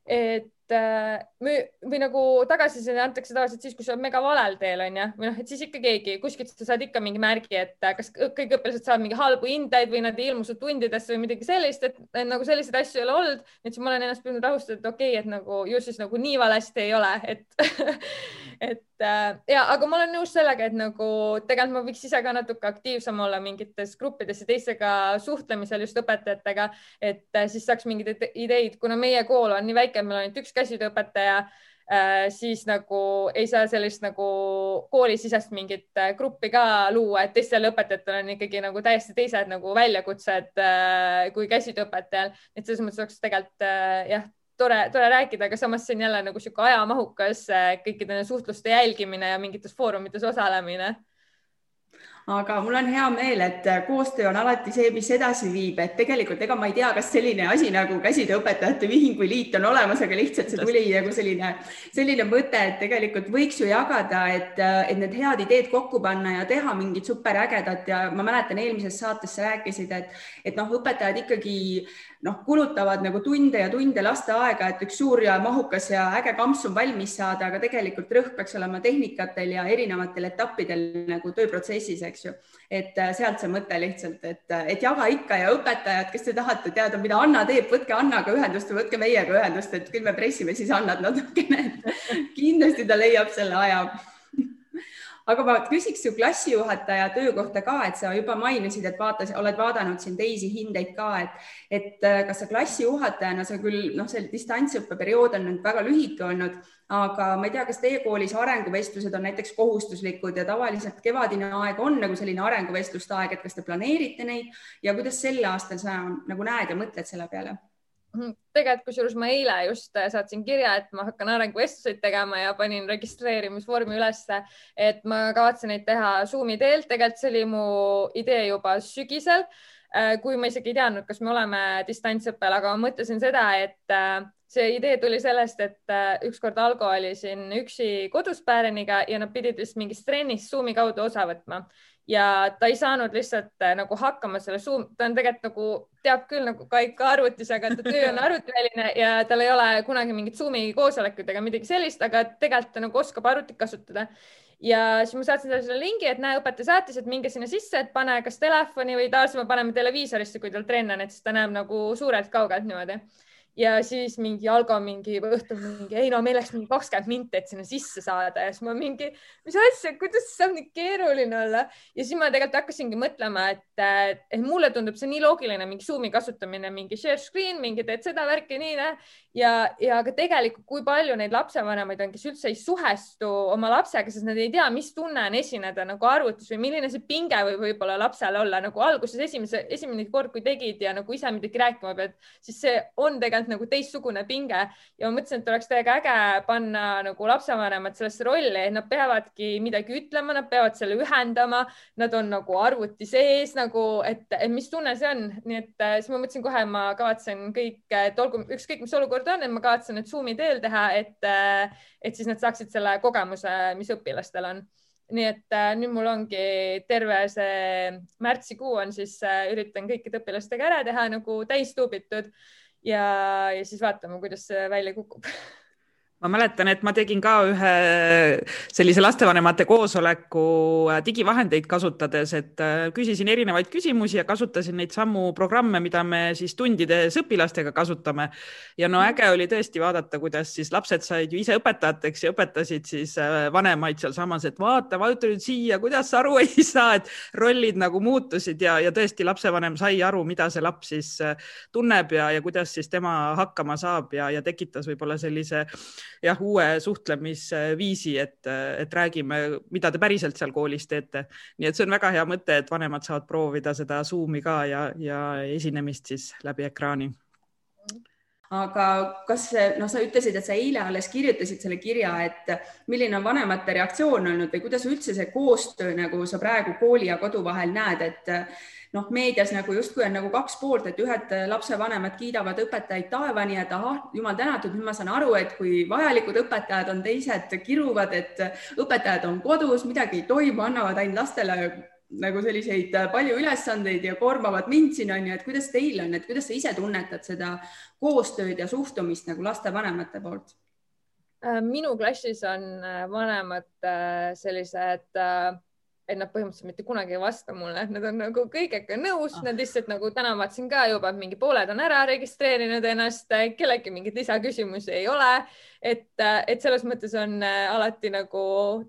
et äh, või nagu tagasiside antakse tavaliselt siis, kui sa oled mega valel teel onju, või noh, et siis ikka keegi kuskilt sa saad ikka mingi märgi, et äh, kas kõik õpilased saavad mingi halbu hindeid või nad ei ilmu su tundidesse või midagi sellist, et nagu selliseid asju ei ole olnud. et siis ma olen ennast püüdnud rahustada, et okei okay,, et nagu ju siis nagu nii valesti ei ole, et *laughs* et äh, ja, aga ma olen nõus sellega, et nagu tegelikult ma võiks ise ka natuke aktiivsem olla mingites gruppides ja teistega suhtlemisel just õpetajatega, et äh, siis saaks mingeid ideid, kuna meie kool on nii väike, meil on ainult üks käsitööõpetaja äh,, siis nagu ei saa sellist nagu koolisisest mingit äh, gruppi ka luua, et teistel õpetajatel on ikkagi nagu täiesti teised nagu väljakutsed äh, kui käsitööõpetajal, et selles mõttes oleks tegelikult jah tore, tore rääkida, aga samas see on jälle nagu sihuke ajamahukas kõikide suhtluste jälgimine ja mingites foorumites osalemine aga mul on hea meel, et koostöö on alati see, mis edasi viib, et tegelikult ega ma ei tea, kas selline asi nagu Käsitööõpetajate Ühing või liit on olemas, aga lihtsalt see tuli nagu selline, selline mõte, et tegelikult võiks ju jagada, et, et need head ideed kokku panna ja teha mingit superägedat. Ja ma mäletan, eelmises saates sa rääkisid, et, et noh, õpetajad ikkagi noh, kulutavad nagu tunde ja tunde lasteaega, et üks suur ja mahukas ja äge kampsun valmis saada, aga tegelikult rõhk peaks olema tehnikatel ja erinevatel etappidel nagu tööprotsessis, eks ju. et äh, sealt see mõte lihtsalt, et, et jaga ikka ja õpetajad, kes te tahate teada, mida Anna teeb, võtke Annaga ühendust või võtke meiega ühendust, et küll me pressime siis Annat natukene. *laughs* kindlasti ta leiab selle aja aga ma küsiks su klassijuhataja töö kohta ka, et sa juba mainisid, et vaatasid, oled vaadanud siin teisi hindeid ka, et, et äh, kas sa klassijuhatajana, sa küll noh, see distantsõppeperiood on nüüd väga lühike olnud, aga ma ei tea, kas teie koolis arenguvestlused on näiteks kohustuslikud ja tavaliselt kevadine aeg on nagu selline arenguvestluste aeg, et kas te planeerite neid ja kuidas sel aastal sa nagu näed ja mõtled selle peale? Mhm. tegelikult kusjuures ma eile just äh, saatsin kirja, et ma hakkan arenguvestluseid tegema ja panin registreerimisvormi ülesse, et ma kavatsen neid teha Zoomi teel. tegelikult see oli mu idee juba sügisel, äh, kui ma isegi ei teadnud, kas me oleme distantsõppel, aga ma mõtlesin seda, et äh, see idee tuli sellest, et ükskord Algo oli siin üksi kodus Pääreniga ja nad pidid vist mingist trennist Zoomi kaudu osa võtma ja ta ei saanud lihtsalt äh, nagu hakkama selle Zoom, ta on tegelikult nagu teab küll nagu ka ikka arvutis, aga ta töö on arvutiväline ja tal ei ole kunagi mingit Zoomi koosolekut ega midagi sellist, aga tegelikult ta nagu oskab arvutit kasutada. ja siis ma saatsin talle selle lingi, et näe, õpetaja saatis, et minge sinna sisse, et pane kas telefoni või tavaliselt me paneme televiisorisse, kui tal trenn on, et siis ta näeb nagu suurelt kaugelt niimoodi ja siis mingi Algo mingi õhtul mingi, ei no meil läks mingi kakskümmend minti, et sinna sisse saada ja siis ma mingi, mis asja, kuidas saab nii keeruline olla. ja siis ma tegelikult hakkasingi mõtlema, et, et mulle tundub see nii loogiline, mingi Zoomi kasutamine, mingi share screen, mingi teed seda värki, nii näe. ja, ja ka tegelikult, kui palju neid lapsevanemaid on, kes üldse ei suhestu oma lapsega, sest nad ei tea, mis tunne on esineda nagu arvutis või milline see pinge võib võib-olla lapsel olla nagu alguses esimese, esimene kord, kui tegid ja nagu ise midagi rääkima pead, siis see on tegelikult tegelikult nagu teistsugune pinge. Ja ma mõtlesin, et oleks täiega äge panna nagu lapsevanemad sellesse rolli, et nad peavadki midagi ütlema, nad peavad selle ühendama, nad on nagu arvuti sees nagu, et, et mis tunne see on, nii et äh, siis ma mõtlesin kohe, ma kavatsen kõik, et olgu ükskõik, mis olukord on, et ma kavatsen need Zoomi teel teha, et, äh, et siis nad saaksid selle kogemuse, mis õpilastel on. Nii et äh, nüüd mul ongi terve see märtsikuu on siis äh, üritan kõikide õpilastega ära teha nagu täistuubitud ja, ja siis vaatame, kuidas see välja kukub *laughs* ma mäletan, et ma tegin ka ühe sellise lastevanemate koosoleku äh, digivahendeid kasutades, et äh, küsisin erinevaid küsimusi ja kasutasin neid samu programme, mida me siis tundides õpilastega kasutame. ja no äge oli tõesti vaadata, kuidas siis lapsed said ju ise õpetajateks ja õpetasid siis äh, vanemaid sealsamas, et vaata, vajuta nüüd siia, kuidas sa aru ei *laughs* saa, et rollid nagu muutusid ja, ja tõesti lapsevanem sai aru, mida see laps siis tunneb ja, ja kuidas siis tema hakkama saab ja, ja tekitas võib-olla sellise jah, uue suhtlemisviisi, et, et räägime, mida te päriselt seal koolis teete. nii et see on väga hea mõte, et vanemad saavad proovida seda Zoomi ka ja, ja esinemist siis läbi ekraani aga kas, noh, sa ütlesid, et sa eile alles kirjutasid selle kirja, et milline on vanemate reaktsioon olnud või kuidas üldse see koostöö nagu sa praegu kooli ja kodu vahel näed, et noh, meedias nagu justkui on nagu kaks poolt, et ühed lapsevanemad kiidavad õpetajaid taevani, et ahah, jumal tänatud, nüüd ma saan aru, et kui vajalikud õpetajad on, teised kiruvad, et õpetajad on kodus, midagi ei toimu, annavad ainult lastele nagu selliseid palju ülesandeid ja koormavad mind siin on ju, et kuidas teil on, et kuidas sa ise tunnetad seda koostööd ja suhtumist nagu lastevanemate poolt? minu klassis on vanemad äh, sellised äh, et nad põhimõtteliselt mitte kunagi ei vasta mulle, et nad on nagu kõigega nõus ah., nad lihtsalt nagu täna vaatasin ka juba, et mingi pooled on ära registreerinud ennast, kellelgi mingeid lisaküsimusi ei ole. et, et selles mõttes on äh, alati nagu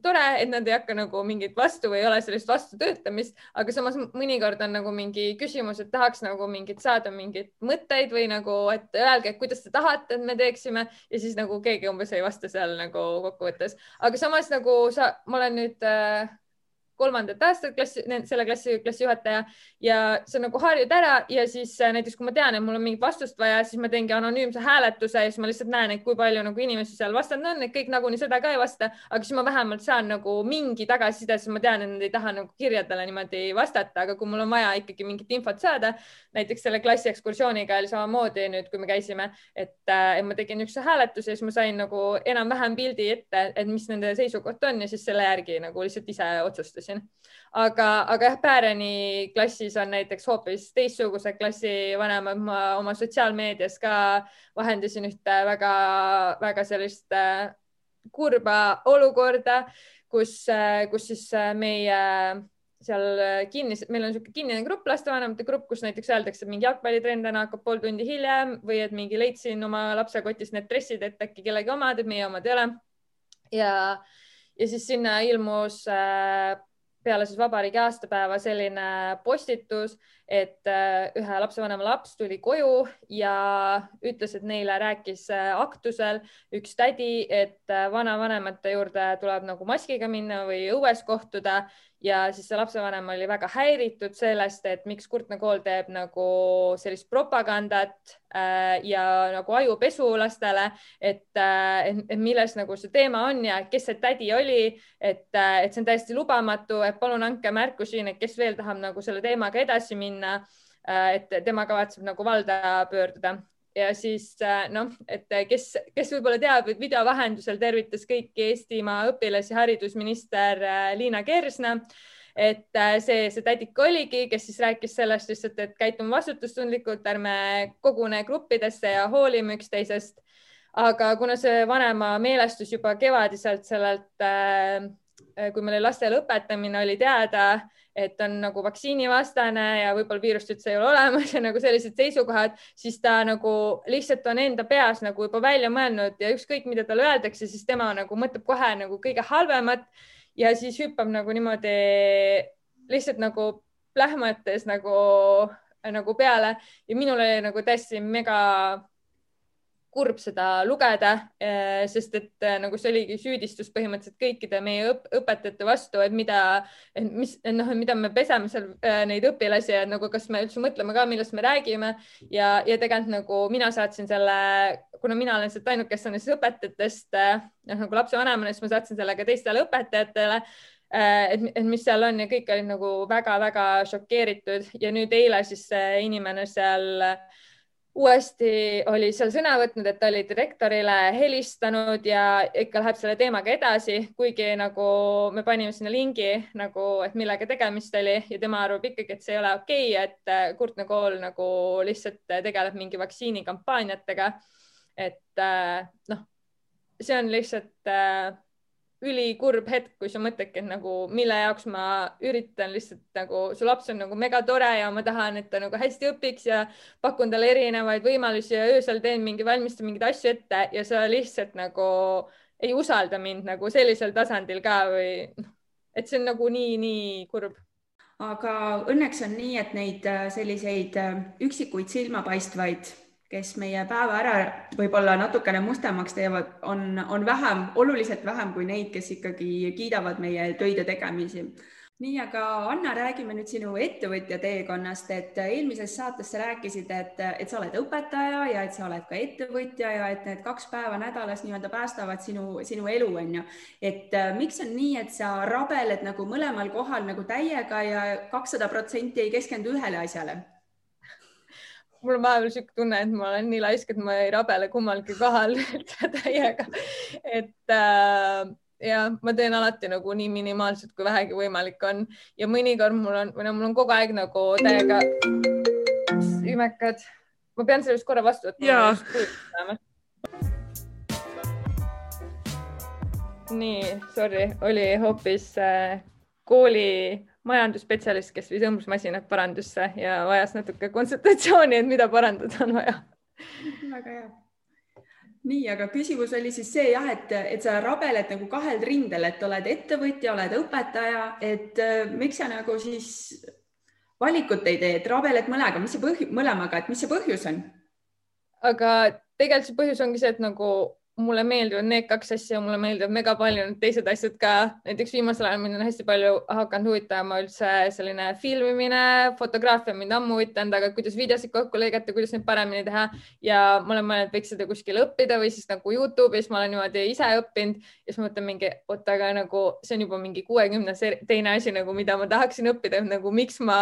tore, et nad ei hakka nagu mingit vastu või ei ole sellist vastutöötamist, aga samas mõnikord on nagu mingi küsimus, et tahaks nagu mingit saada mingeid mõtteid või nagu, et öelge, kuidas te tahate, et me teeksime ja siis nagu keegi umbes ei vasta seal nagu kokkuvõttes, aga samas nagu sa, ma olen nüüd äh, kolmandat aastat klassi, selle klassi klassijuhataja ja sa nagu harjud ära ja siis äh, näiteks kui ma tean, et mul on mingit vastust vaja, siis ma teengi anonüümse hääletuse ja siis ma lihtsalt näen, et kui palju nagu inimesi seal vastanud on, et kõik nagunii seda ka ei vasta, aga siis ma vähemalt saan nagu mingi tagasiside, siis ma tean, et nad ei taha nagu kirjadele niimoodi vastata, aga kui mul on vaja ikkagi mingit infot saada, näiteks selle klassi ekskursiooniga oli samamoodi nüüd, kui me käisime, et, äh, et ma tegin üks hääletuse ja siis ma sain nagu enam-vähem pildi ette, et mis nende seisukoht on ja siis selle järgi nagu lihtsalt ise otsustasin. Aga, aga jah, Pääreni klassis on näiteks hoopis teistsugused klassivanemad, ma oma sotsiaalmeedias ka vahendasin ühte väga-väga sellist äh, kurba olukorda, kus, äh, kus siis meie seal äh, kinni, meil on niisugune kinnine grupp, lastevanemate grupp, kus näiteks öeldakse, mingi jalgpallitrenn täna hakkab pool tundi hiljem või et mingi leidsin oma lapse kotist need dressid, et äkki kellegi omad, et meie omad ei ole. ja, ja siis sinna ilmus äh, peale siis vabariigi aastapäeva selline postitus, et äh, ühe lapsevanema laps tuli koju ja ütles, et neile rääkis äh, aktusel üks tädi, et äh, vanavanemate juurde tuleb nagu maskiga minna või õues kohtuda ja siis see lapsevanem oli väga häiritud sellest, et miks Kurtna kool teeb nagu sellist propagandat äh, ja nagu ajupesu lastele, et, äh, et, et milles nagu see teema on ja kes see tädi oli, et, äh, et see on täiesti lubamatu, et palun andke märku siin, et kes veel tahab nagu selle teemaga edasi minna äh,. et tema kavatseb nagu valda pöörduda ja siis äh, noh, et kes, kes võib-olla teab, et video vahendusel tervitas kõiki Eestimaa õpilasi haridusminister äh, Liina Kersna et äh, see, see tädik oligi, kes siis rääkis sellest lihtsalt, et käitume vastutustundlikult, ärme kogune gruppidesse ja hoolime üksteisest. aga kuna see vanema meelestus juba kevadiselt sellelt, kui meil oli lastele õpetamine, oli teada et on nagu vaktsiinivastane ja võib-olla viirust üldse ei ole olemas *laughs* ja nagu sellised seisukohad, siis ta nagu lihtsalt on enda peas nagu juba välja mõelnud ja ükskõik, mida talle öeldakse, siis tema nagu mõtleb kohe nagu kõige halvemat ja siis hüppab nagu niimoodi lihtsalt nagu plähmates nagu, nagu peale. Ja minul oli nagu täiesti mega kurb seda lugeda, eh, sest et eh, nagu see oligi süüdistus põhimõtteliselt kõikide meie õp õpetajate vastu, et mida, mis noh, mida me peseme seal eh, neid õpilasi ja nagu, kas me üldse mõtleme ka, millest me räägime. Ja, ja tegelikult nagu mina saatsin selle, kuna mina olen sealt ainukesena siis õpetajatest noh, nagu lapsevanemana, siis ma saatsin selle ka teistele õpetajatele et, et mis seal on ja kõik olid nagu väga-väga šokeeritud. Ja nüüd eile siis see inimene seal äh, uuesti oli seal sõna võtnud, et ta oli direktorile helistanud ja ikka läheb selle teemaga edasi, kuigi nagu me panime sinna lingi nagu, et millega tegemist oli ja tema arvab ikkagi, et see ei ole okei okay,, et äh, Kurtna kool nagu lihtsalt tegeleb mingi vaktsiinikampaaniatega. et äh, noh, see on lihtsalt äh, ülikurb hetk, kui sa mõtledki, et nagu mille jaoks ma üritan lihtsalt nagu, su laps on nagu megatore ja ma tahan, et ta nagu hästi õpiks ja pakun talle erinevaid võimalusi ja öösel teen mingi, valmistan mingeid asju ette ja sa lihtsalt nagu ei usalda mind nagu sellisel tasandil ka või noh, et see on nagu nii-nii kurb. Aga õnneks on nii, et neid äh, selliseid äh, üksikuid silmapaistvaid kes meie päeva ära võib-olla natukene mustemaks teevad, on, on vähem, oluliselt vähem kui neid, kes ikkagi kiidavad meie töid ja tegemisi. nii, aga Anna, räägime nüüd sinu ettevõtja teekonnast, et eelmises saates sa rääkisid, et, et sa oled õpetaja ja et sa oled ka ettevõtja ja et need kaks päeva nädalas nii-öelda päästavad sinu, sinu elu, on ju. et äh, miks on nii, et sa rabeled nagu mõlemal kohal nagu täiega ja kakssada protsenti ei keskendu ühele asjale? Mul on vahepeal niisugune tunne, et ma olen nii laisk, et ma ei rabele kummalgi kohal *laughs* täiega. et äh, ja ma teen alati nagu nii minimaalselt, kui vähegi võimalik on ja mõnikord mul on, või no mul on kogu aeg nagu täiega imekad. ma pean selle vist korra vastu võtma. nii, sorry, oli hoopis äh, kooli majandusspetsialist, kes viis õmblusmasinat parandusse ja vajas natuke konsultatsiooni, et mida parandada on vaja. väga hea. nii, aga küsimus oli siis see jah, et, et sa rabeled nagu kahel rindel, et oled ettevõtja, oled õpetaja, et äh, miks sa nagu siis valikut ei tee, et rabeled mõlega, mis see põhjus, mõlemaga, et mis see põhjus on? aga tegelikult see põhjus ongi see, et nagu mulle meeldivad need kaks asja, mulle meeldivad mega palju need teised asjad ka. näiteks viimasel ajal mind on hästi palju hakanud huvitama üldse selline filmimine, fotograafia mind ammu huvitanud, aga kuidas videosid kokku lõigata, kuidas neid paremini teha. Ja ma olen mõelnud, võiks seda kuskil õppida või siis nagu Youtube'is ma olen niimoodi ise õppinud. Ja siis ma mõtlen mingi, oot, aga nagu see on juba mingi kuuekümnes teine asi nagu, mida ma tahaksin õppida, nagu miks ma,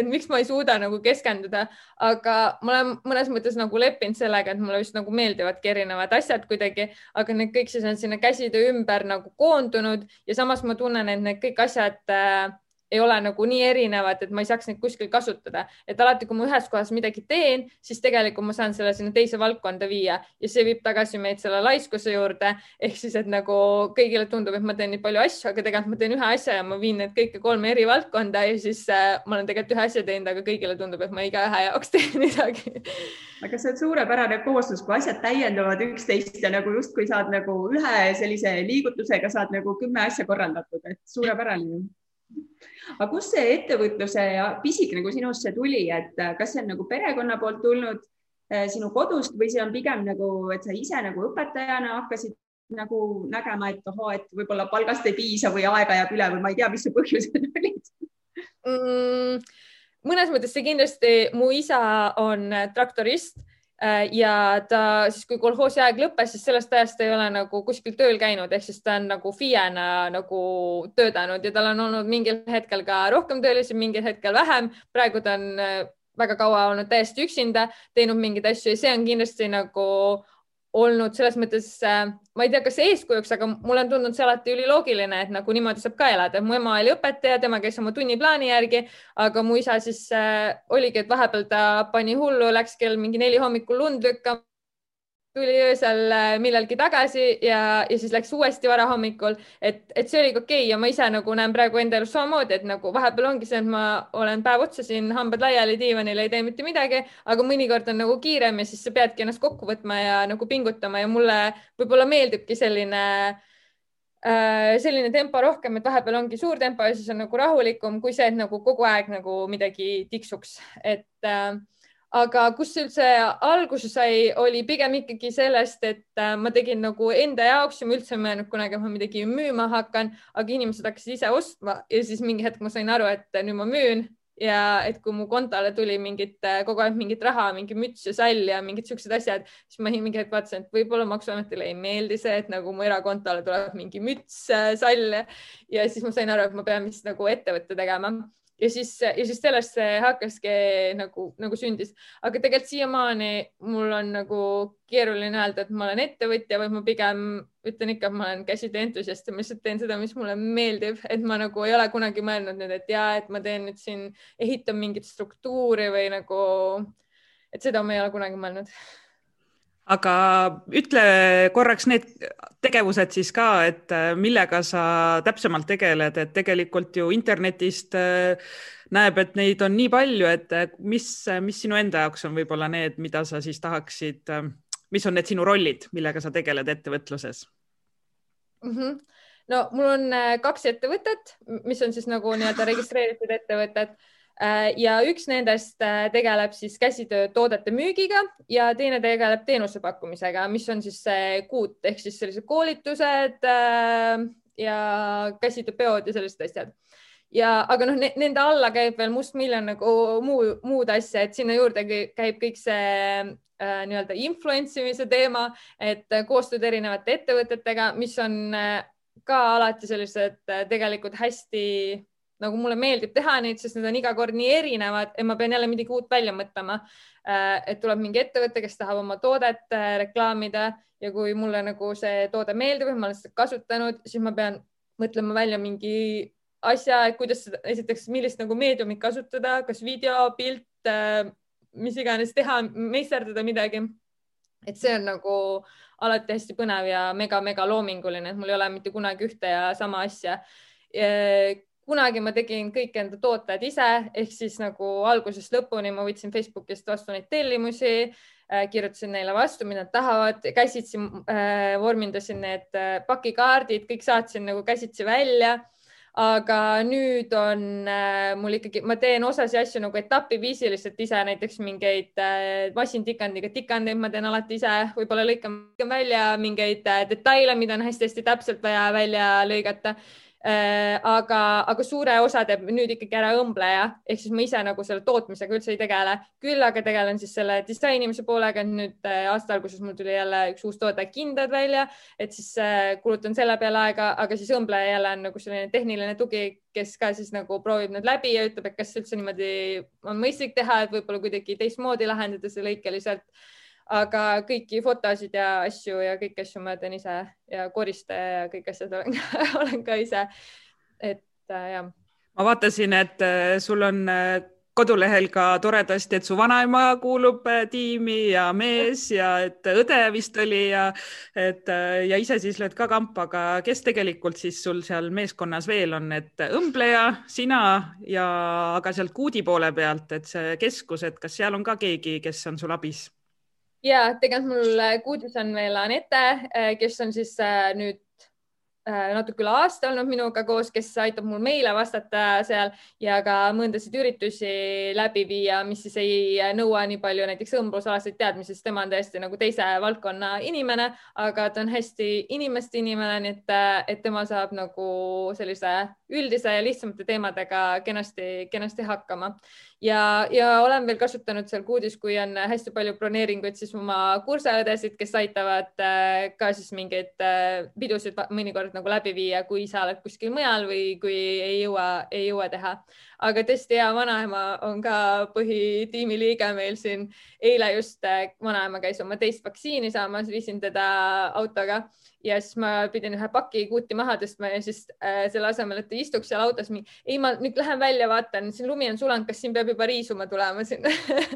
et miks ma ei suuda nagu keskenduda, aga ma olen mõnes mõttes nagu leppinud sellega, et mulle just nagu meeldivadki erinevad asjad kuidagi midagi, aga need kõik siis on sinna käsitöö ümber nagu koondunud ja samas ma tunnen, et need kõik asjad äh, ei ole nagu nii erinevad, et ma ei saaks neid kuskil kasutada, et alati, kui ma ühes kohas midagi teen, siis tegelikult ma saan selle sinna teise valdkonda viia ja see viib tagasi meid selle laiskuse juurde. ehk siis, et nagu kõigile tundub, et ma teen nii palju asju, aga tegelikult ma teen ühe asja ja ma viin need kõike kolme eri valdkonda ja siis äh, ma olen tegelikult ühe asja teinud, aga kõigile tundub, et ma igaühe jaoks teen *laughs* midagi. aga see on suurepärane kooslus, kui asjad täiendavad üksteist ja nagu justkui saad nagu ühe sellise liigutusega saad nagu kümme asja korraldatud, et suurepärane aga kust see ettevõtluse pisik nagu sinusse tuli, et äh, kas see on nagu perekonna poolt tulnud äh, sinu kodust või see on pigem nagu, et sa ise nagu õpetajana hakkasid nagu nägema, et ohoo, et võib-olla palgast ei piisa või aega jääb üle või ma ei tea, mis su põhjused *laughs* olid mm,? mõnes mõttes see kindlasti, mu isa on traktorist ja ta siis, kui kolhoosi aeg lõppes, siis sellest ajast ei ole nagu kuskil tööl käinud, ehk siis ta on nagu FIE-na nagu töötanud ja tal on olnud mingil hetkel ka rohkem töölisi, mingil hetkel vähem. praegu ta on äh, väga kaua olnud täiesti üksinda, teinud mingeid asju ja see on kindlasti nagu olnud selles mõttes, äh, ma ei tea, kas eeskujuks, aga mulle on tundunud see alati üliloogiline, et nagu niimoodi saab ka elada. mu ema oli õpetaja, tema käis oma tunniplaani järgi, aga mu isa siis äh, oligi, et vahepeal ta pani hullu, läks kell mingi neli hommikul lund lükkama tuli öösel äh, millalgi tagasi ja, ja siis läks uuesti varahommikul, et, et see oligi okei okay. ja ma ise nagu näen praegu enda elus samamoodi, et nagu vahepeal ongi see, et ma olen päev otsa siin, hambad laiali diivanil, ei tee mitte midagi, aga mõnikord on nagu kiirem ja siis sa peadki ennast kokku võtma ja nagu pingutama ja mulle võib-olla meeldibki selline äh, selline tempo rohkem, et vahepeal ongi suur tempo ja siis on nagu rahulikum kui see, et nagu kogu aeg nagu midagi tiksuks, et äh, aga kust see üldse alguse sai, oli pigem ikkagi sellest, et äh, ma tegin nagu enda jaoks ja ma üldse ei mõelnud kunagi, et ma midagi müüma hakkan, aga inimesed hakkasid ise ostma ja siis mingi hetk ma sain aru, et nüüd ma müün. Ja et kui mu kontole tuli mingit, äh, kogu aeg mingit raha, mingi müts ja sall ja mingid siuksed asjad, siis ma mingi hetk vaatasin, et võib-olla Maksuametile ei meeldi see, et nagu mu erakontole tuleb mingi müts, äh, sall. Ja siis ma sain aru, et ma pean vist nagu ettevõtte tegema ja siis, ja siis sellest see hakkaski nagu, nagu sündis, aga tegelikult siiamaani mul on nagu keeruline öelda, et ma olen ettevõtja, vaid ma pigem ütlen ikka, et ma olen käsitöö entusiast ja ma lihtsalt teen seda, mis mulle meeldib, et ma nagu ei ole kunagi mõelnud nüüd, et ja et ma teen nüüd siin, ehitan mingit struktuuri või nagu, et seda ma ei ole kunagi mõelnud aga ütle korraks need tegevused siis ka, et äh, millega sa täpsemalt tegeled, et tegelikult ju internetist äh, näeb, et neid on nii palju, et äh, mis, mis sinu enda jaoks on võib-olla need, mida sa siis tahaksid, mis on need sinu rollid, millega sa tegeled ettevõtluses mm? -hmm. no mul on kaks ettevõtet, mis on siis nagu nii-öelda registreeritud ettevõtted Äh, ja üks nendest äh, tegeleb siis käsitöötoodete müügiga ja teine tegeleb teenuse pakkumisega, mis on siis see kuut ehk siis sellised koolitused äh, ja käsitööpeod ja sellised asjad. ja, aga noh, nende alla käib veel mustmiljon nagu muu, muud asja, et sinna juurde käib kõik see äh, nii-öelda influence imise teema, et koostööd erinevate ettevõtetega, mis on äh, ka alati sellised äh, tegelikult hästi nagu mulle meeldib teha neid, sest need on iga kord nii erinevad, et ma pean jälle midagi uut välja mõtlema. Äh, et tuleb mingi ettevõte, kes tahab oma toodet äh, reklaamida ja kui mulle nagu see toode meeldib, ma olen seda kasutanud, siis ma pean mõtlema välja mingi asja, et kuidas seda, esiteks, millist nagu meediumit kasutada, kas video, pilt, äh, mis iganes teha, meisterdada midagi. et see on nagu alati hästi põnev ja mega-mega loominguline, et mul ei ole mitte kunagi ühte ja sama asja kunagi ma tegin kõik enda tooted ise, ehk siis nagu algusest lõpuni ma võtsin Facebookist vastu neid tellimusi äh,, kirjutasin neile vastu, mida nad tahavad, käsitsi äh, vormindasin need äh, pakikaardid, kõik saatsin nagu käsitsi välja. aga nüüd on äh, mul ikkagi, ma teen osasi asju nagu etapiviisiliselt ise, näiteks mingeid äh, massintikandiga tikandeid ma teen alati ise, võib-olla lõikan välja mingeid äh, detaile, mida on hästi-hästi täpselt vaja välja lõigata aga, aga suure osa teeb nüüd ikkagi ära õmbleja, ehk siis ma ise nagu selle tootmisega üldse ei tegele, küll aga tegelen siis selle disainimise poolega. nüüd äh, aasta alguses mul tuli jälle üks uus toode, kindad välja, et siis äh, kulutan selle peale aega, aga siis õmbleja jälle on nagu selline tehniline tugi, kes ka siis nagu proovib need läbi ja ütleb, et kas üldse niimoodi on mõistlik teha, et võib-olla kuidagi teistmoodi lahendada see lõikeliselt aga kõiki fotosid ja asju ja kõiki asju ma teen ise ja koristaja ja kõik asjad olen, *laughs* olen ka ise. et äh, jah. ma vaatasin, et äh, sul on äh, kodulehel ka toredasti, et su vanaema kuulub tiimi ja mees ja et õde vist oli ja et ja ise siis lööd ka kampa, aga kes tegelikult siis sul seal meeskonnas veel on, et õmbleja, sina ja aga sealt kuudi poole pealt, et see keskus, et kas seal on ka keegi, kes on sul abis? Ja tegelikult mul äh, kuudis on veel Anette, äh, kes on siis äh, nüüd natuke üle aasta olnud minuga koos, kes aitab mul meile vastata seal ja ka mõndasid üritusi läbi viia, mis siis ei nõua nii palju näiteks õmblusalaseid teadmisi, sest tema on täiesti nagu teise valdkonna inimene, aga ta on hästi inimeste inimene, nii et, et tema saab nagu sellise üldise ja lihtsamate teemadega kenasti, kenasti hakkama ja, ja olen veel kasutanud seal kuudis, kui on hästi palju broneeringuid, siis oma kursaõdesid, kes aitavad äh, ka siis mingeid äh, pidusid mõnikord nagu läbi viia, kui sa oled kuskil mujal või kui ei jõua, ei jõua teha. Aga tõesti hea vanaema on ka põhitiimi liige meil siin. eile just äh, vanaema käis oma teist vaktsiini saamas, viisin teda autoga. Ja siis ma pidin ühe paki kuuti maha tõstma ja siis äh, selle asemel, et istuks seal autos, ei, ma nüüd lähen välja, vaatan, siin lumi on sulanud, kas siin peab juba riisuma tulema sinna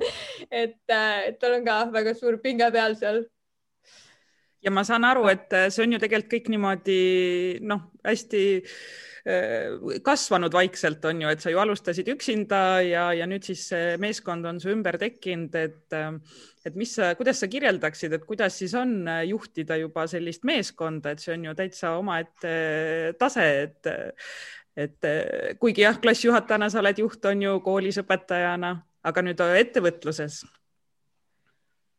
*laughs* et äh,, et tal on ka väga suur pinge peal seal. Ja ma saan aru, et äh, see on ju tegelikult kõik niimoodi noh, hästi kasvanud vaikselt on ju, et sa ju alustasid üksinda ja, ja nüüd siis meeskond on su ümber tekkinud, et äh, et mis, kuidas sa kirjeldaksid, et kuidas siis on äh, juhtida juba sellist meeskonda, et see on ju täitsa omaette tase, et et kuigi jah, klassijuhatajana sa oled juht, on ju koolis õpetajana, aga nüüd ettevõtluses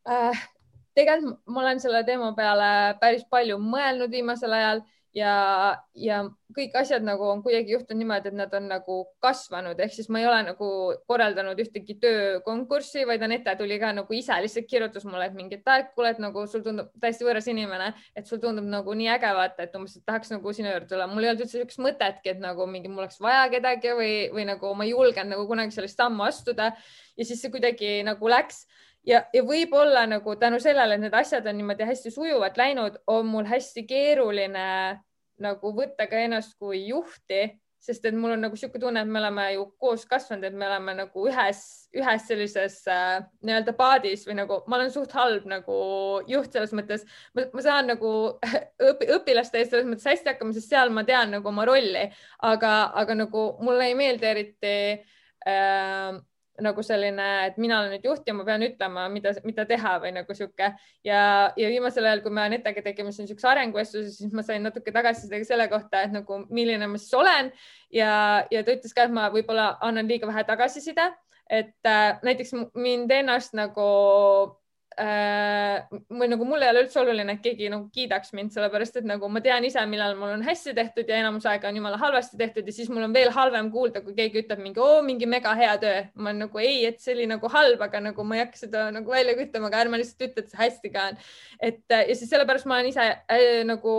äh,? tegelikult ma olen selle teema peale päris palju mõelnud viimasel ajal ja, ja kõik asjad nagu on kuidagi juhtunud niimoodi, et nad on nagu kasvanud, ehk siis ma ei ole nagu korraldanud ühtegi töökonkurssi, vaid Anette tuli ka nagu ise lihtsalt kirjutas mulle, et mingi, et aeg, kuule, et nagu sul tundub täiesti võõras inimene, et sul tundub nagu nii äge vaata, et umbes, et tahaks nagu sinu juurde tulla. mul ei olnud üldse niisugust mõtetki, et nagu mingi mul oleks vaja kedagi või, või nagu ma ei julgenud nagu kunagi sellist sammu astuda. Ja siis see kuidagi nagu läks ja, ja võib-olla nagu tänu sellele, et need asjad on niimoodi hästi sujuvalt läinud, on mul hästi keeruline nagu võtta ka ennast kui juhti, sest et mul on nagu niisugune tunne, et me oleme ju koos kasvanud, et me oleme nagu ühes, ühes sellises äh, nii-öelda paadis või nagu ma olen suht halb nagu juht selles mõttes, ma saan nagu *laughs* õpi, õpilaste eest selles mõttes hästi hakkama, sest seal ma tean nagu oma rolli, aga, aga nagu mulle ei meeldi eriti äh, nagu selline, et mina olen nüüd juht ja ma pean ütlema, mida, mida teha või nagu sihuke. Ja, ja viimasel ajal, kui me Anetega tegime siin siukse arenguvestluse, siis ma sain natuke tagasisidet selle kohta, et nagu milline ma siis olen. Ja, ja ta ütles ka, et ma võib-olla annan liiga vähe tagasiside, et äh, näiteks mind ennast nagu või nagu mul ei ole üldse oluline, et keegi nagu kiidaks mind, sellepärast et nagu ma tean ise, millal mul on hästi tehtud ja enamus aega on jumala halvasti tehtud ja siis mul on veel halvem kuulda, kui keegi ütleb mingi, oo, mingi mega hea töö. ma olen nagu ei, et see oli nagu halb, aga nagu ma ei hakka seda nagu välja ütlema, aga ärme lihtsalt ütle, et see hästi ka on. et ja siis sellepärast ma olen ise äh, nagu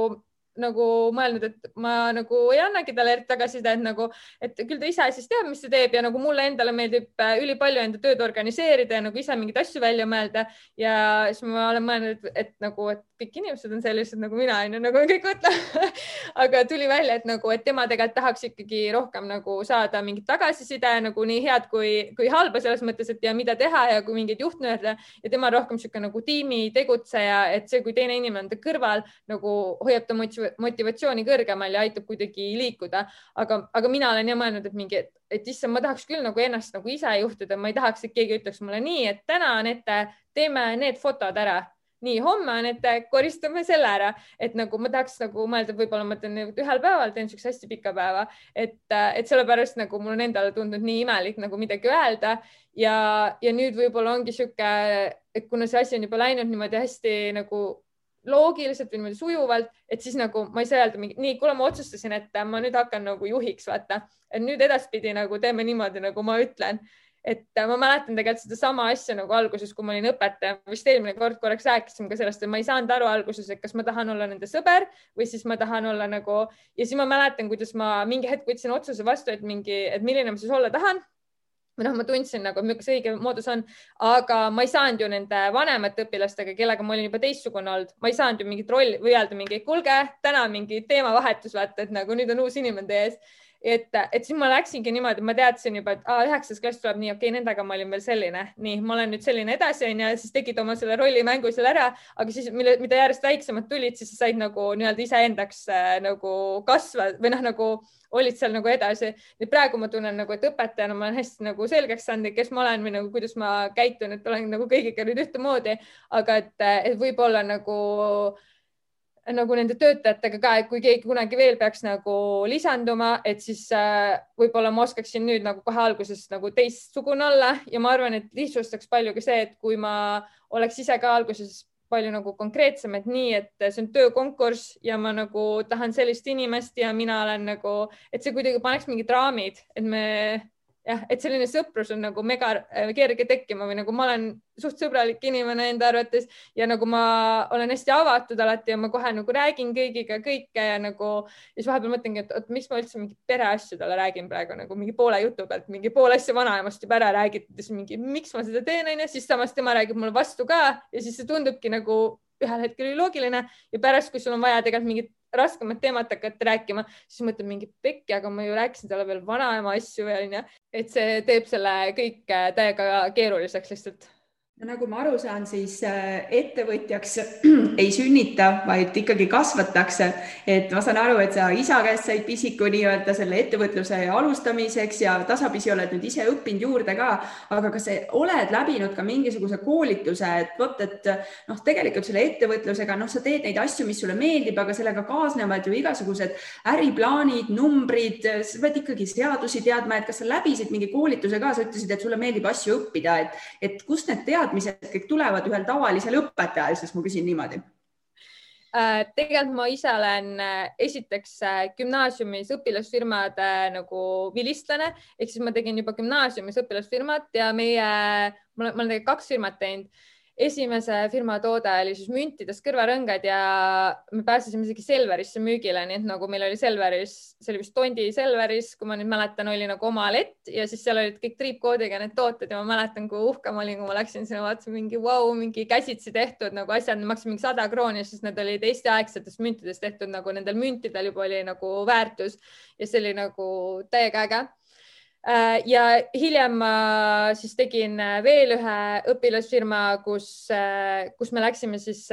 nagu mõelnud, et ma nagu ei annagi talle tagasisidet nagu, et küll ta ise siis teab, mis ta teeb ja nagu mulle endale meeldib äh, ülipalju enda tööd organiseerida ja nagu ise mingeid asju välja mõelda. ja siis ma olen mõelnud, et nagu, et kõik inimesed on sellised nagu mina onju, nagu me kõik mõtleme. *laughs* Aga tuli välja, et nagu, et tema tegelikult tahaks ikkagi rohkem nagu saada mingit tagasiside nagu nii head kui, kui halba selles mõttes, et ja mida teha ja kui mingeid juhtnöörde ja tema on rohkem niisugune nagu tiimi tegutseja, et see, kui teine inimene on ta kõrval nagu hoiab ta motivatsiooni kõrgemal ja aitab kuidagi liikuda. aga, aga mina olen ja mõelnud, et mingi, et issand, ma tahaks küll nagu ennast nagu ise juhtida, ma ei tahaks, et keegi ütleks mulle nii, et täna, Anette, teeme need fotod ära nii, homme on ette, koristame selle ära, et nagu ma tahaks nagu mõelda, võib-olla ma teen ühel päeval, teen siukse hästi pika päeva, et, et sellepärast nagu mul on endale tundunud nii imelik nagu midagi öelda ja, ja nüüd võib-olla ongi sihuke, et kuna see asi on juba läinud niimoodi hästi nagu loogiliselt või niimoodi sujuvalt, et siis nagu ma ei saa öelda mingi, nii, kuule, ma otsustasin, et ma nüüd hakkan nagu juhiks, vaata, et nüüd edaspidi nagu teeme niimoodi, nagu ma ütlen et äh, ma mäletan tegelikult sedasama asja nagu alguses, kui ma olin õpetaja, vist eelmine kord korraks rääkisime ka sellest, et ma ei saanud aru alguses, et kas ma tahan olla nende sõber või siis ma tahan olla nagu ja siis ma mäletan, kuidas ma mingi hetk võtsin otsuse vastu, et mingi, et milline ma siis olla tahan. Või noh, ma tundsin nagu, milline see õige moodus on, aga ma ei saanud ju nende vanemate õpilastega, kellega ma olin juba teistsugune olnud, ma ei saanud ju mingit rolli või öelda mingi, kuulge, täna mingi teemavahetus, vaata, et nagu nüüd on uus inimene teie ees et, et siis ma läksingi niimoodi, ma teadsin juba, et üheksas klass tuleb nii, okei okay,, nendega ma olin veel selline, nii, ma olen nüüd selline edasi onju, siis tegid oma selle rollimängu seal ära, aga siis, mille, mida järjest väiksemad tulid, siis sa said nagu nii-öelda iseendaks äh, nagu kasva või noh, nagu olid seal nagu edasi. nüüd praegu ma tunnen nagu, et õpetajana ma olen hästi nagu selgeks saanud, kes ma olen või nagu kuidas ma käitun, et olen nagu kõigiga nüüd ühtemoodi, aga et, et võib-olla nagu äh, nagu nende töötajatega ka, et kui keegi kunagi veel peaks nagu lisanduma, et siis äh, võib-olla ma oskaksin nüüd nagu kohe alguses nagu teistsugune olla. Ja ma arvan, et lihtsustaks palju ka see, et kui ma oleks ise ka alguses palju nagu konkreetsem, et nii, et see on töökonkurss ja ma nagu tahan sellist inimest ja mina olen nagu, et see kuidagi paneks mingid raamid, et me jah, et selline sõprus on nagu mega äh, kerge tekkima või nagu ma olen suht sõbralik inimene enda arvates ja nagu ma olen hästi avatud alati ja ma kohe nagu räägin kõigiga kõike ja nagu ja siis vahepeal mõtlengi, et oot, miks ma üldse mingi pereasju talle räägin praegu nagu mingi poole jutu pealt, mingi pool asja vanaemast juba ära räägitud ja siis mingi, miks ma seda teen, onju, siis samas tema räägib mulle vastu ka ja siis see tundubki nagu ühel hetkel oli loogiline ja pärast, kui sul on vaja tegelikult mingit raskemat teemat hakata rääkima, siis mõtled mingi pekki, aga ma ju rääkisin talle veel vanaema asju ja onju, et see teeb selle kõik täiega keeruliseks lihtsalt nagu ma aru saan, siis äh, ettevõtjaks *clears throat* ei sünnita, vaid ikkagi kasvatakse. et ma saan aru, et sa isa käest said pisiku nii-öelda selle ettevõtluse alustamiseks ja tasapisi oled nüüd ise õppinud juurde ka. aga kas sa oled läbinud ka mingisuguse koolituse, et vot, et noh, tegelikult selle ettevõtlusega, noh, sa teed neid asju, mis sulle meeldib, aga sellega kaasnevad ju igasugused äriplaanid, numbrid, sa pead ikkagi seadusi teadma, et kas sa läbisid mingi koolituse ka, sa ütlesid, et sulle meeldib asju õppida, et, et kust need teadmised teadmised kõik tulevad ühel tavalisel õpetajal, siis ma küsin niimoodi. Äh, tegelikult ma ise olen äh, esiteks äh, gümnaasiumis õpilasfirmade nagu vilistlane ehk siis ma tegin juba gümnaasiumis õpilasfirmat ja meie, ma olen, ma olen tegelikult kaks firmat teinud esimese firma toode oli siis müntidest kõrvarõngad ja me pääsesime isegi Selverisse müügile, nii et nagu meil oli Selveris, see oli vist Tondi Selveris, kui ma nüüd mäletan, oli nagu oma lett ja siis seal olid kõik triipkoodiga need tooted ja ma mäletan, kui uhke ma olin, kui ma läksin sinna, vaatasin mingi vau wow,, mingi käsitsi tehtud nagu asjad, maksid mingi sada krooni, sest need olid Eesti-aegsetest müntidest tehtud, nagu nendel müntidel juba oli nagu väärtus ja see oli nagu täiega äge ja hiljem ma siis tegin äh, veel ühe õpilasfirma, kus, äh, kus me läksime siis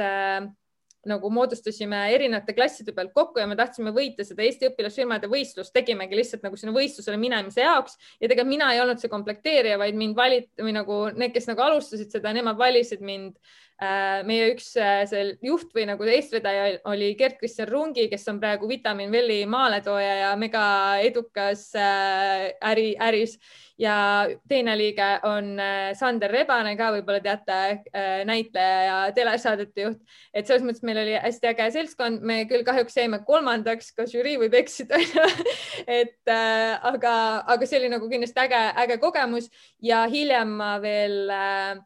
nagu moodustasime erinevate klasside pealt kokku ja me tahtsime võita seda Eesti õpilasfirmade võistlust, tegimegi lihtsalt nagu sinna võistlusele minemise jaoks. Ja tegelikult mina ei olnud see komplekteerija, vaid mind valiti või nagu need, kes nagu alustasid seda, nemad valisid mind Äh, meie üks äh, see juht või nagu eestvedaja oli Gerd-Kristjan Rungi, kes on praegu Vitamin Welli maaletooja ja mega edukas äh, äri, äris. Ja teine liige on Sander Rebane ka, võib-olla teate, näitleja ja telesaadete juht. et selles mõttes meil oli hästi äge seltskond, me küll kahjuks jäime kolmandaks, ka žürii võib eksida *laughs* et äh, aga, aga see oli nagu kindlasti äge, äge kogemus. Ja hiljem ma veel äh,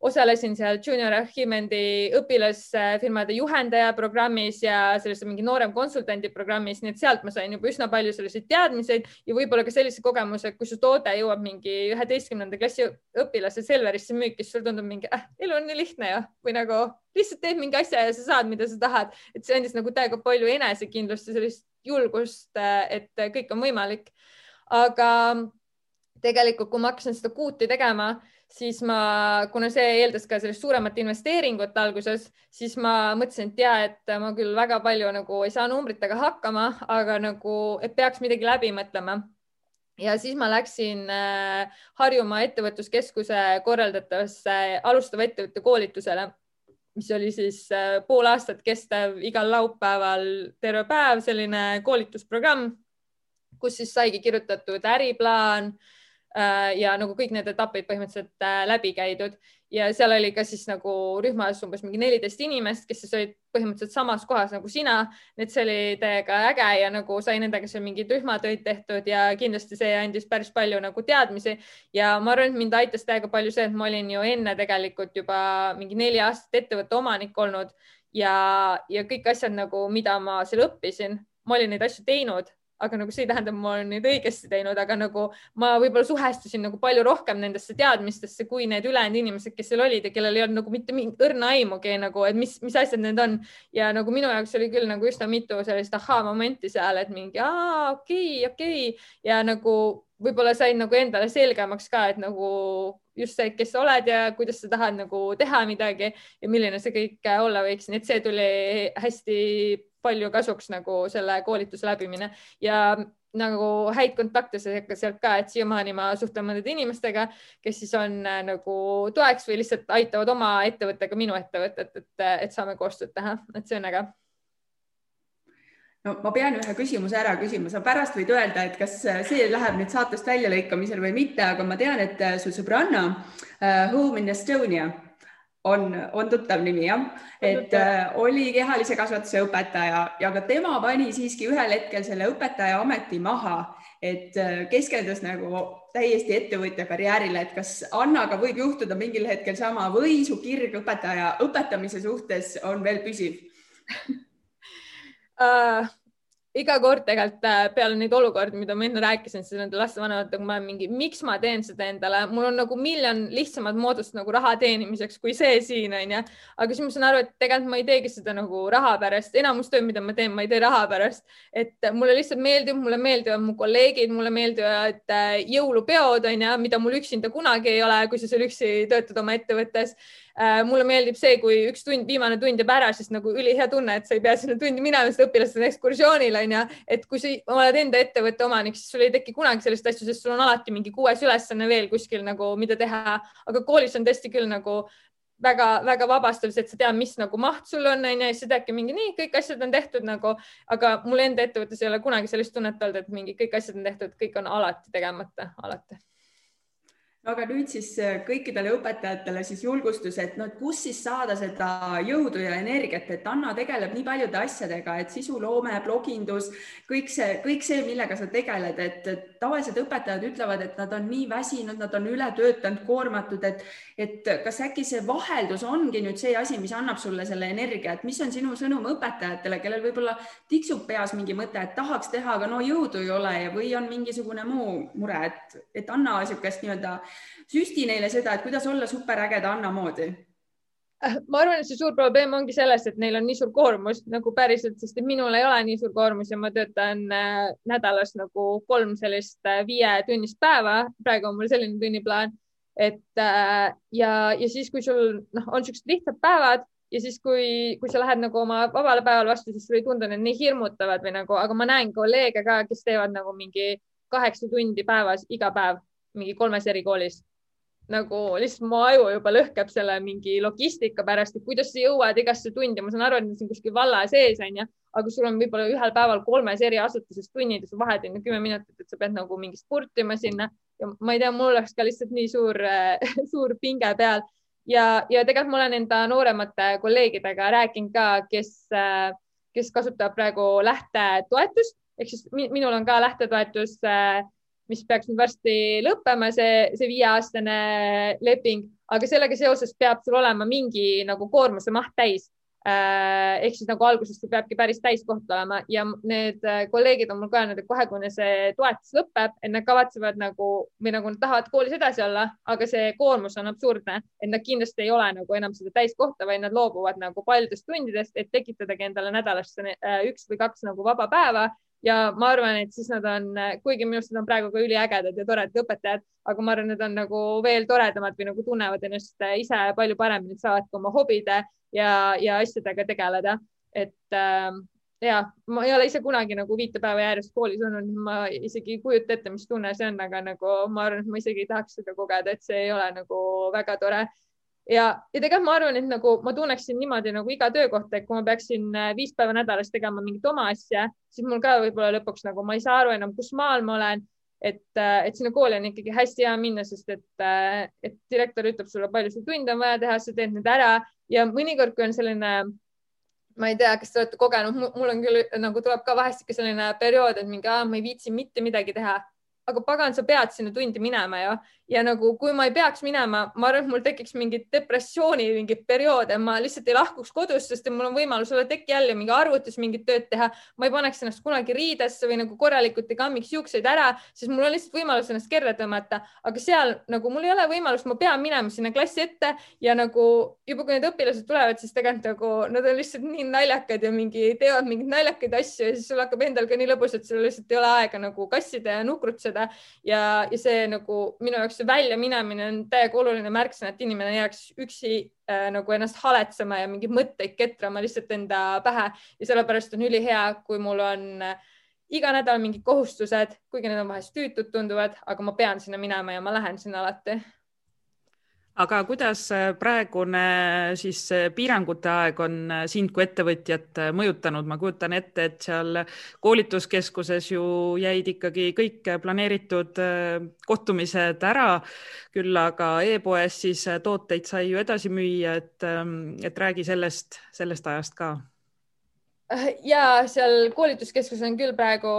osalesin seal Junior Achievementi õpilasfirmade juhendaja programmis ja selles mingi noorem konsultandi programmis, nii et sealt ma sain juba üsna palju selliseid teadmiseid ja võib-olla ka sellise kogemuse, kui su toode jõuab mingi üheteistkümnenda klassi õpilase Selverisse müüki, siis sulle tundub mingi äh,, elu on nii lihtne ju või nagu lihtsalt teed mingi asja ja sa saad, mida sa tahad, et see andis nagu täiega palju enesekindlust ja sellist julgust, et kõik on võimalik. aga tegelikult, kui ma hakkasin seda kuuti tegema, siis ma, kuna see eeldas ka sellist suuremat investeeringut alguses, siis ma mõtlesin, et ja, et ma küll väga palju nagu ei saa numbritega hakkama, aga nagu, et peaks midagi läbi mõtlema. ja siis ma läksin äh, Harjumaa Ettevõtluskeskuse korraldatavasse alustava ettevõtte koolitusele mis oli siis pool aastat kestev igal laupäeval terve päev selline koolitusprogramm, kus siis saigi kirjutatud äriplaan ja nagu kõik need etapid põhimõtteliselt läbi käidud. Ja seal oli ka siis nagu rühmas umbes mingi neliteist inimest, kes siis olid põhimõtteliselt samas kohas nagu sina. et see oli täiega äge ja nagu sai nendega seal mingeid rühmatöid tehtud ja kindlasti see andis päris palju nagu teadmisi. Ja ma arvan, et mind aitas täiega palju see, et ma olin ju enne tegelikult juba mingi neli aastat ettevõtte omanik olnud. Ja, ja kõik asjad nagu, mida ma seal õppisin, ma olin neid asju teinud aga nagu see ei tähenda, et ma olen neid õigesti teinud, aga nagu ma võib-olla suhestusin nagu palju rohkem nendesse teadmistesse kui need ülejäänud inimesed, kes seal olid ja kellel ei olnud nagu mitte mingit õrna aimugi nagu, et mis, mis asjad need on. ja nagu minu jaoks oli küll nagu üsna mitu sellist ahhaa-momenti seal, et mingi aa, okei okay,, okei okay. ja nagu võib-olla sain nagu endale selgemaks ka, et nagu just see, kes sa oled ja kuidas sa tahad nagu teha midagi ja milline see kõik olla võiks, nii et see tuli hästi palju kasuks nagu selle koolituse läbimine. Ja nagu häid kontakte sealt ka, et siiamaani ma suhtlen mõnede inimestega, kes siis on äh, nagu toeks või lihtsalt aitavad oma ettevõttega minu ettevõtet, et, et saame koostööd teha, et see on äge no ma pean ühe küsimuse ära küsima, sa pärast võid öelda, et kas see läheb nüüd saatest väljalõikamisel või mitte, aga ma tean, et su sõbranna uh, Home in Estonia on, on tuttav nimi jah, et äh, oli kehalise kasvatuse õpetaja ja ka tema pani siiski ühel hetkel selle õpetaja ameti maha, et äh, keskendus nagu täiesti ettevõtja karjäärile, et kas Annaga võib juhtuda mingil hetkel sama või su kirg õpetaja õpetamise suhtes on veel püsiv *laughs* uh, iga kord tegelikult äh, peale neid olukordi, mida ma enne rääkisin, siis nende lastevanematega ma olen mingi, miks ma teen seda endale, mul on nagu miljon lihtsamat moodust nagu raha teenimiseks kui see siin onju. aga siis ma saan aru, et tegelikult ma ei teegi seda nagu raha pärast, enamus töö, mida ma teen, ma ei tee raha pärast, et mulle lihtsalt meeldib, mulle meeldivad mu kolleegid, mulle meeldivad äh, jõulupeod onju, mida mul üksinda kunagi ei ole, kui sa seal üksi töötad oma ettevõttes. Äh, mulle meeldib see, kui üks tund, viimane tund jääb ära, siis nagu ülihea tunne, et sa ei pea sinna tundi minema, sest õpilased on ekskursioonil onju. et kui sa oled enda ettevõtte omanik, siis sul ei teki kunagi sellist asju, sest sul on alati mingi kuues ülesanne veel kuskil nagu, mida teha. aga koolis on tõesti küll nagu väga-väga vabastav, et sa tead, mis nagu maht sul on, onju, ja siis teadki mingi nii, kõik asjad on tehtud nagu, aga mul enda ettevõttes ei ole kunagi sellist tunnet olnud, et mingi kõik asjad on tehtud, kõik on alati tegemata, alati no aga nüüd siis äh, kõikidele õpetajatele siis julgustus, et no kus siis saada seda jõudu ja energiat, et Anna tegeleb nii paljude asjadega, et sisuloome, blogindus, kõik see, kõik see, millega sa tegeled, et tavalised õpetajad ütlevad, et nad on nii väsinud, nad on ületöötanud, koormatud, et, et kas äkki see vaheldus ongi nüüd see asi, mis annab sulle selle energia, et mis on sinu sõnum õpetajatele, kellel võib-olla tiksub peas mingi mõte, et tahaks teha, aga no jõudu ei ole ja, või on mingisugune muu mure, et, et anna niisugust nii-öelda süsti neile seda, et kuidas olla superägeda Anna moodi äh, ma arvan, et see suur probleem ongi selles, et neil on nii suur koormus nagu päriselt, sest et minul ei ole nii suur koormus ja ma töötan äh, nädalas nagu kolm sellist äh, viietunnist päeva. praegu on mul selline tunniplaan, et äh, ja, ja siis, kui sul noh, on siuksed lihtsad päevad ja siis, kui, kui sa lähed nagu oma vabale päevale vastu, siis sulle ei tundu need nii hirmutavad või nagu, aga ma näen kolleege ka, kes teevad nagu mingi kaheksa tundi päevas iga päev mingi kolmes erikoolis. nagu lihtsalt mu aju juba lõhkeb selle mingi logistika pärast, et kuidas sa jõuad igasse tundi, ma saan aru, et need on kuskil valla sees onju, aga sul on võib-olla ühel päeval kolmes eri asutuses tunnid ja sa vahed on kümme minutit, et sa pead nagu mingi spurtima sinna. Ja ma ei tea, mul oleks ka lihtsalt nii suur *laughs* suur pinge peal. Ja, ja tegelikult ma olen enda nooremate kolleegidega rääkinud ka, kes, kes kasutavad praegu lähtetoetust. Ehk siis minul on ka lähtetoetus äh, mis peaks nüüd varsti lõppema, see, see viieaastane leping, aga sellega seoses peab sul olema mingi nagu koormuse maht täis. Äh, ehk siis nagu alguses sul peabki päris täiskoht olema ja need äh, kolleegid on mul ka öelnud, et kohe, kui see toetus lõpeb, et nad kavatsevad nagu või nagu nad tahavad koolis edasi olla, aga see koormus on absurdne, et nad kindlasti ei ole nagu enam seda täiskohta, vaid nad loobuvad nagu paljudest tundidest, et tekitadagi endale nädalasse äh, üks või kaks nagu vaba päeva ja ma arvan, et siis nad on, kuigi minu arust nad on praegu ka üliägedad ja toredad õpetajad, aga ma arvan, need on nagu veel toredamad või nagu tunnevad ennast ise palju paremini, et saavad ka oma hobide ja, ja asjadega tegeleda. et äh, ja ma ei ole ise kunagi nagu viite päeva järjest koolis olnud, ma isegi ei kujuta ette, mis tunne see on, aga nagu ma arvan, et ma isegi ei tahaks seda kogeda, et see ei ole nagu väga tore ja, ja tegelikult ma arvan, et nagu ma tunneksin niimoodi nagu iga töökohta, et kui ma peaksin äh, viis päeva nädalas tegema mingit oma asja, siis mul ka võib-olla lõpuks nagu ma ei saa aru enam, kus maal ma olen. et, äh, et sinna kooli on ikkagi hästi hea minna, sest et, äh, et direktor ütleb sulle, palju sul tunde on vaja teha, sa teed need ära. Ja mõnikord, kui on selline ma ei tea, kas te olete kogenud, mul on küll nagu tuleb ka vahest ikka selline periood, et mingi, ma ei viitsi mitte midagi teha. Aga pagan, sa pead sinna tundi minema ju ja nagu, kui ma ei peaks minema, ma arvan, et mul tekiks mingi depressiooni mingi periood, et ma lihtsalt ei lahkuks kodust, sest mul on võimalus olla teki all ja mingi arvutis mingit tööd teha. ma ei paneks ennast kunagi riidesse või nagu korralikult ei kammiks juukseid ära, sest mul on lihtsalt võimalus ennast kerre tõmmata, aga seal nagu mul ei ole võimalust, ma pean minema sinna klassi ette ja nagu juba kui need õpilased tulevad, siis tegelikult nagu nad on lihtsalt nii naljakad ja mingi teevad mingeid naljakaid asju ja siis sul hakkab endal ka nii lõbus, et sul lihtsalt ei ole aega nagu kassida ja nukrutseda ja, ja see nagu minu jaoks see väljaminemine on täiega oluline märksõna, et inimene ei jääks üksi äh, nagu ennast haletsema ja mingeid mõtteid ketrama lihtsalt enda pähe. Ja sellepärast on ülihea, kui mul on äh, iga nädal mingid kohustused, kuigi need on vahest tüütud tunduvad, aga ma pean sinna minema ja ma lähen sinna alati aga kuidas äh, praegune siis piirangute aeg on äh, sind kui ettevõtjat äh, mõjutanud, ma kujutan ette, et seal koolituskeskuses ju jäid ikkagi kõik planeeritud kohtumised ära, küll aga e-poes siis tooteid sai ju edasi müüa, et, ähm, et räägi sellest, sellest ajast ka *laughs* ja seal koolituskeskuses on küll praegu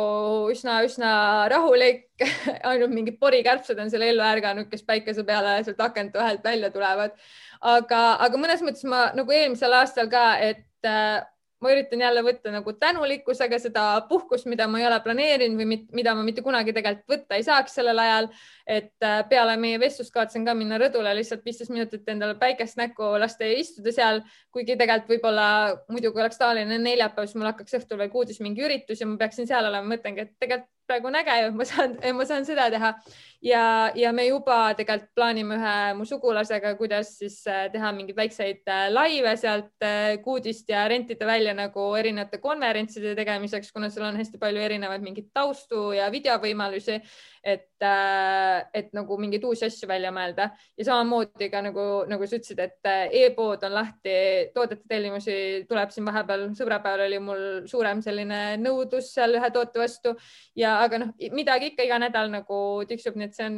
üsna-üsna rahulik *laughs* ainult mingid porikärbsed on seal ellu ärganud, kes päikese peale sealt akent vahelt välja tulevad. aga, aga mõnes mõttes ma nagu eelmisel aastal ka, et äh, ma üritan jälle võtta nagu tänulikkusega seda puhkust, mida ma ei ole planeerinud või mit, mida ma mitte kunagi tegelikult võtta ei saaks sellel ajal. et äh, peale meie vestlust kavatsen ka minna rõdule lihtsalt viisteist minutit endale päikest näkku lasta ja istuda seal, kuigi tegelikult võib-olla muidu, kui oleks tavaline neljapäev, siis mul hakkaks õhtul veel kuudis mingi üritus ja ma peaksin seal olema, mõtlengi, et tegelikult praegu on äge ma saan, ma saan seda teha. Ja, ja me juba tegelikult plaanime ühe mu sugulasega, kuidas siis äh, teha mingeid väikseid äh, laive sealt äh, kuudist ja rentida välja nagu erinevate konverentside tegemiseks, kuna seal on hästi palju erinevaid mingeid taustu ja videovõimalusi et, äh, et nagu mingeid uusi asju välja mõelda. Ja samamoodi ka nagu, nagu sa ütlesid, et äh, e-pood on lahti, toodete tellimusi tuleb siin vahepeal, sõbrapäeval oli mul suurem selline nõudlus seal ühe toote vastu. Ja, aga noh, midagi ikka iga nädal nagu tiksub, nii et see on,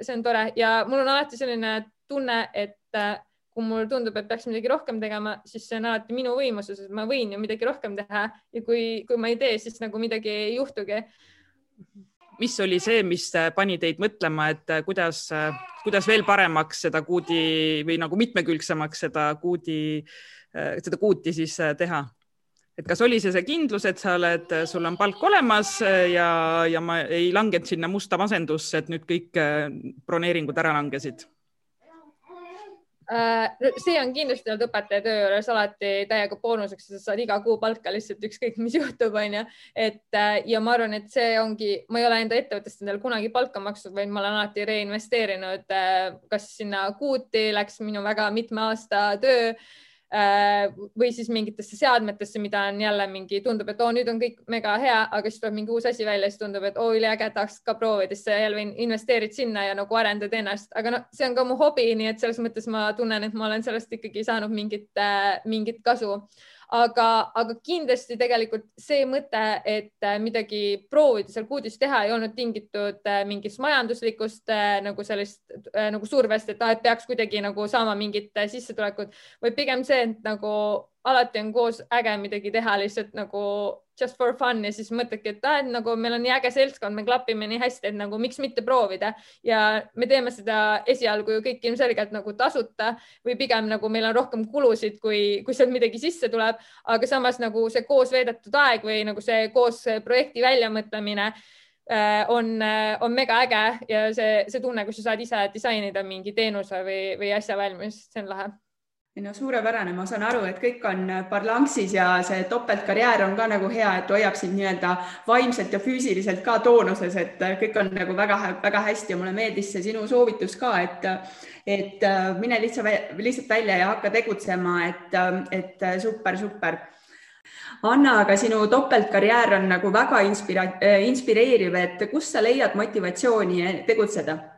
see on tore. Ja mul on alati selline tunne, et äh, kui mulle tundub, et peaks midagi rohkem tegema, siis see on alati minu võimuses, et ma võin ju midagi rohkem teha. Ja kui, kui ma ei tee, siis nagu midagi ei juhtugi mis oli see, mis äh, pani teid mõtlema, et äh, kuidas, äh, kuidas veel paremaks seda kuudi või nagu mitmekülgsemaks seda kuudi, seda kuuti siis teha? et kas oli see see kindlus, et sa oled, sul on palk olemas ja, ja ma ei langenud sinna musta masendusse, et nüüd kõik broneeringud ära langesid? Äh, see on kindlasti olnud õpetaja töö juures alati täiega boonuseks, sa saad iga kuu palka lihtsalt ükskõik, mis *laughs* juhtub, onju. et äh, ja ma arvan, et see ongi, ma ei ole enda ettevõttest endale kunagi palka maksnud, vaid ma olen alati reinvesteerinud, äh, kas sinna kuuti läks minu väga mitme aasta töö või siis mingitesse seadmetesse, mida on jälle mingi, tundub, et oo, nüüd on kõik mega hea, aga siis tuleb mingi uus asi välja, siis tundub, et oo, üliäge, tahaks ka proovida, siis sa jälle investeerid sinna ja nagu arendad ennast, aga noh, see on ka mu hobi, nii et selles mõttes ma tunnen, et ma olen sellest ikkagi saanud mingit, äh, mingit kasu aga, aga kindlasti tegelikult see mõte, et äh, midagi proovida seal kuudis teha, ei olnud tingitud äh, mingist majanduslikust äh, nagu sellist nagu survest, et, et peaks kuidagi nagu saama mingit sissetulekut, vaid pigem see, et nagu alati on koos äge midagi teha lihtsalt nagu just for fun ja siis mõtledki, et et nagu meil on nii äge seltskond, me klapime nii hästi, et nagu miks mitte proovida. Ja me teeme seda esialgu ju kõik ilmselgelt nagu tasuta või pigem nagu meil on rohkem kulusid, kui, kui sealt midagi sisse tuleb, aga samas nagu see koos veedetud aeg või nagu see koos projekti väljamõtlemine äh, on, äh, on mega äge ja see, see tunne, kus sa saad ise disainida mingi teenuse või, või asja valmis, see on lahe no suurepärane, ma saan aru, et kõik on parlanksis ja see topeltkarjäär on ka nagu hea, et hoiab sind nii-öelda vaimselt ja füüsiliselt ka toonuses, et kõik on nagu väga-väga hästi ja mulle meeldis see sinu soovitus ka, et et mine lihtsalt, lihtsalt välja ja hakka tegutsema, et, et super, super. Anna, aga sinu topeltkarjäär on nagu väga inspira-, inspireeriv, et kust sa leiad motivatsiooni tegutseda?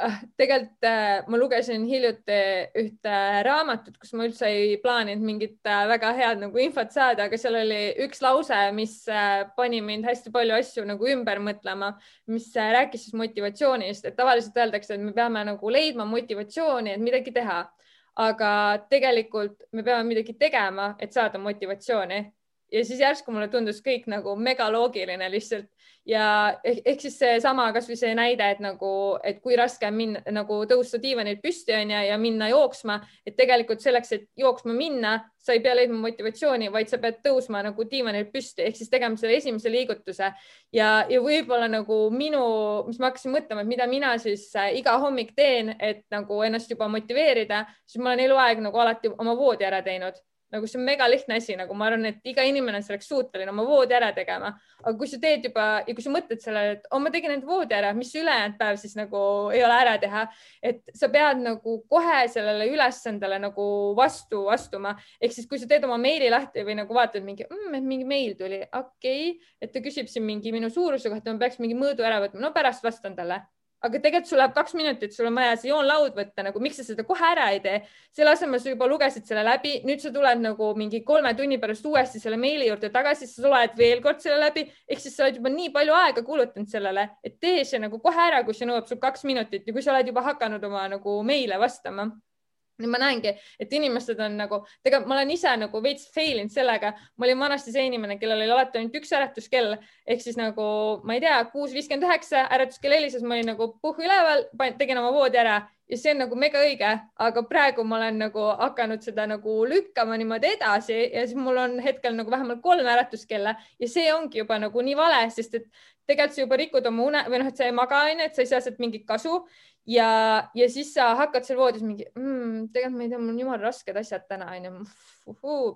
Ah, tegelikult äh, ma lugesin hiljuti ühte raamatut, kus ma üldse ei plaaninud mingit äh, väga head nagu infot saada, aga seal oli üks lause, mis äh, pani mind hästi palju asju nagu ümber mõtlema, mis rääkis siis motivatsioonist, et tavaliselt öeldakse, et me peame nagu leidma motivatsiooni, et midagi teha. aga tegelikult me peame midagi tegema, et saada motivatsiooni ja siis järsku mulle tundus kõik nagu megaloogiline lihtsalt. Ja ehk, ehk siis seesama, kasvõi see näide, et nagu, et kui raske on minna nagu tõusta diivanilt püsti on ju ja minna jooksma, et tegelikult selleks, et jooksma minna, sa ei pea leidma motivatsiooni, vaid sa pead tõusma nagu diivanilt püsti ehk siis tegema selle esimese liigutuse. Ja, ja võib-olla nagu minu, mis ma hakkasin mõtlema, et mida mina siis äh, iga hommik teen, et nagu ennast juba motiveerida, siis ma olen eluaeg nagu alati oma voodi ära teinud nagu see on mega lihtne asi, nagu ma arvan, et iga inimene on selleks suuteline oma voodi ära tegema. aga kui sa teed juba ja kui sa mõtled sellele, et oh, ma tegin enda voodi ära, mis ülejäänud päev siis nagu ei ole ära teha, et sa pead nagu kohe sellele ülesandele nagu vastu astuma. ehk siis, kui sa teed oma meili lahti või nagu vaatad mingi mm,, et mingi meil tuli, okei okay., et ta küsib siin mingi minu suuruse kohta, ma peaks mingi mõõdu ära võtma, no pärast vastan talle aga tegelikult sul läheb kaks minutit, sul on vaja see joonlaud võtta, nagu miks sa seda kohe ära ei tee, selle asemel sa juba lugesid selle läbi, nüüd sa tuled nagu mingi kolme tunni pärast uuesti selle meili juurde tagasi, sa loed veel kord selle läbi, ehk siis sa oled juba nii palju aega kulutanud sellele, et tee see nagu kohe ära, kui see nõuab sul kaks minutit ja kui sa oled juba hakanud oma nagu meile vastama nüüd ma näengi, et inimesed on nagu, tegelikult ma olen ise nagu veits fail inud sellega, ma olin vanasti see inimene, kellel oli alati ainult üks äratuskell. Ehk siis nagu ma ei tea, kuus viiskümmend üheksa äratuskell helises, ma olin nagu puhh üleval, tegin oma voodi ära. Ja see on nagu mega õige, aga praegu ma olen nagu hakanud seda nagu lükkama niimoodi edasi ja siis mul on hetkel nagu vähemalt kolm äratuskella. Ja see ongi juba nagu nii vale, sest et tegelikult sa juba rikud oma une või noh, et sa ei maga onju, et sa ei saa sealt mingit kasu ja, ja siis sa hakkad seal voodis mingi mm,, tegelikult ma ei tea, mul on jumala rasked asjad täna onju.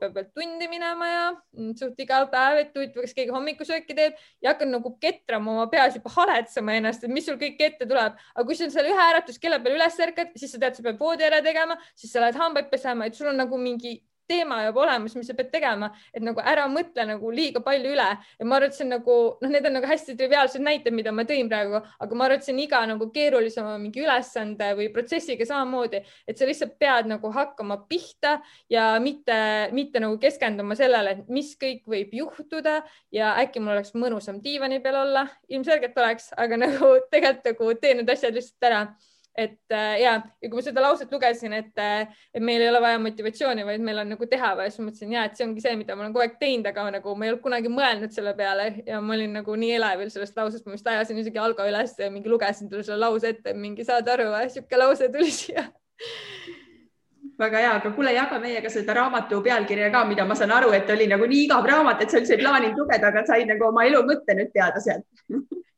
peab veel tundi minema ja mm, suht iga päev, et huvitav, kas keegi hommikusööki teeb ja hakkan nagu ketrama oma peas juba haletsema ennast, et mis sul kõik ette tuleb. aga kui sa seal ühe äratuskella peal üles ärkad, siis sa tead, sa pead voodi ära tegema, siis sa lähed hambaid pesema, et sul on nagu mingi teema juba olemas, mis sa pead tegema, et nagu ära mõtle nagu liiga palju üle. Ja ma arvan, et see on nagu noh, need on nagu hästi triviaalsed näited, mida ma tõin praegu, aga ma arvan, et see on iga nagu keerulisema mingi ülesande või protsessiga samamoodi, et sa lihtsalt pead nagu hakkama pihta ja mitte, mitte nagu keskenduma sellele, et mis kõik võib juhtuda ja äkki mul oleks mõnusam diivani peal olla, ilmselgelt oleks, aga nagu *laughs* tegelikult nagu tee need asjad lihtsalt ära et äh, ja, ja kui ma seda lauset lugesin, et, äh, et meil ei ole vaja motivatsiooni, vaid meil on nagu teha vaja, siis ma mõtlesin ja, et see ongi see, mida ma olen kogu aeg teinud, aga nagu ma ei olnud kunagi mõelnud selle peale ja ma olin nagu nii elevil sellest lausest, ma vist ajasin isegi Algo üles ja mingi lugesin talle selle lause ette, mingi saad aru, sihuke lause tuli siia. *laughs* Väga hea, aga kuule, jaga meiega seda raamatu pealkirja ka, mida ma saan aru, et oli nagu nii igav raamat, et sa üldse ei plaaninud lugeda, aga said nagu oma elu mõtte nüüd teada sealt *laughs*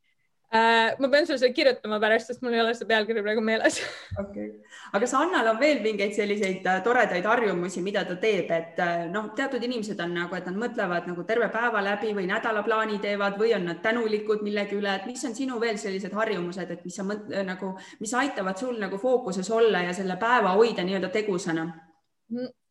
ma pean sulle selle kirjutama pärast, sest mul ei ole see pealkiri praegu meeles. *laughs* okei okay., aga kas Annal on veel mingeid selliseid äh, toredaid harjumusi, mida ta teeb, et äh, noh, teatud inimesed on nagu, et nad mõtlevad nagu terve päeva läbi või nädalaplaani teevad või on nad tänulikud millegi üle, et mis on sinu veel sellised harjumused, et mis sa mõt, nagu, mis aitavad sul nagu fookuses olla ja selle päeva hoida nii-öelda tegusana?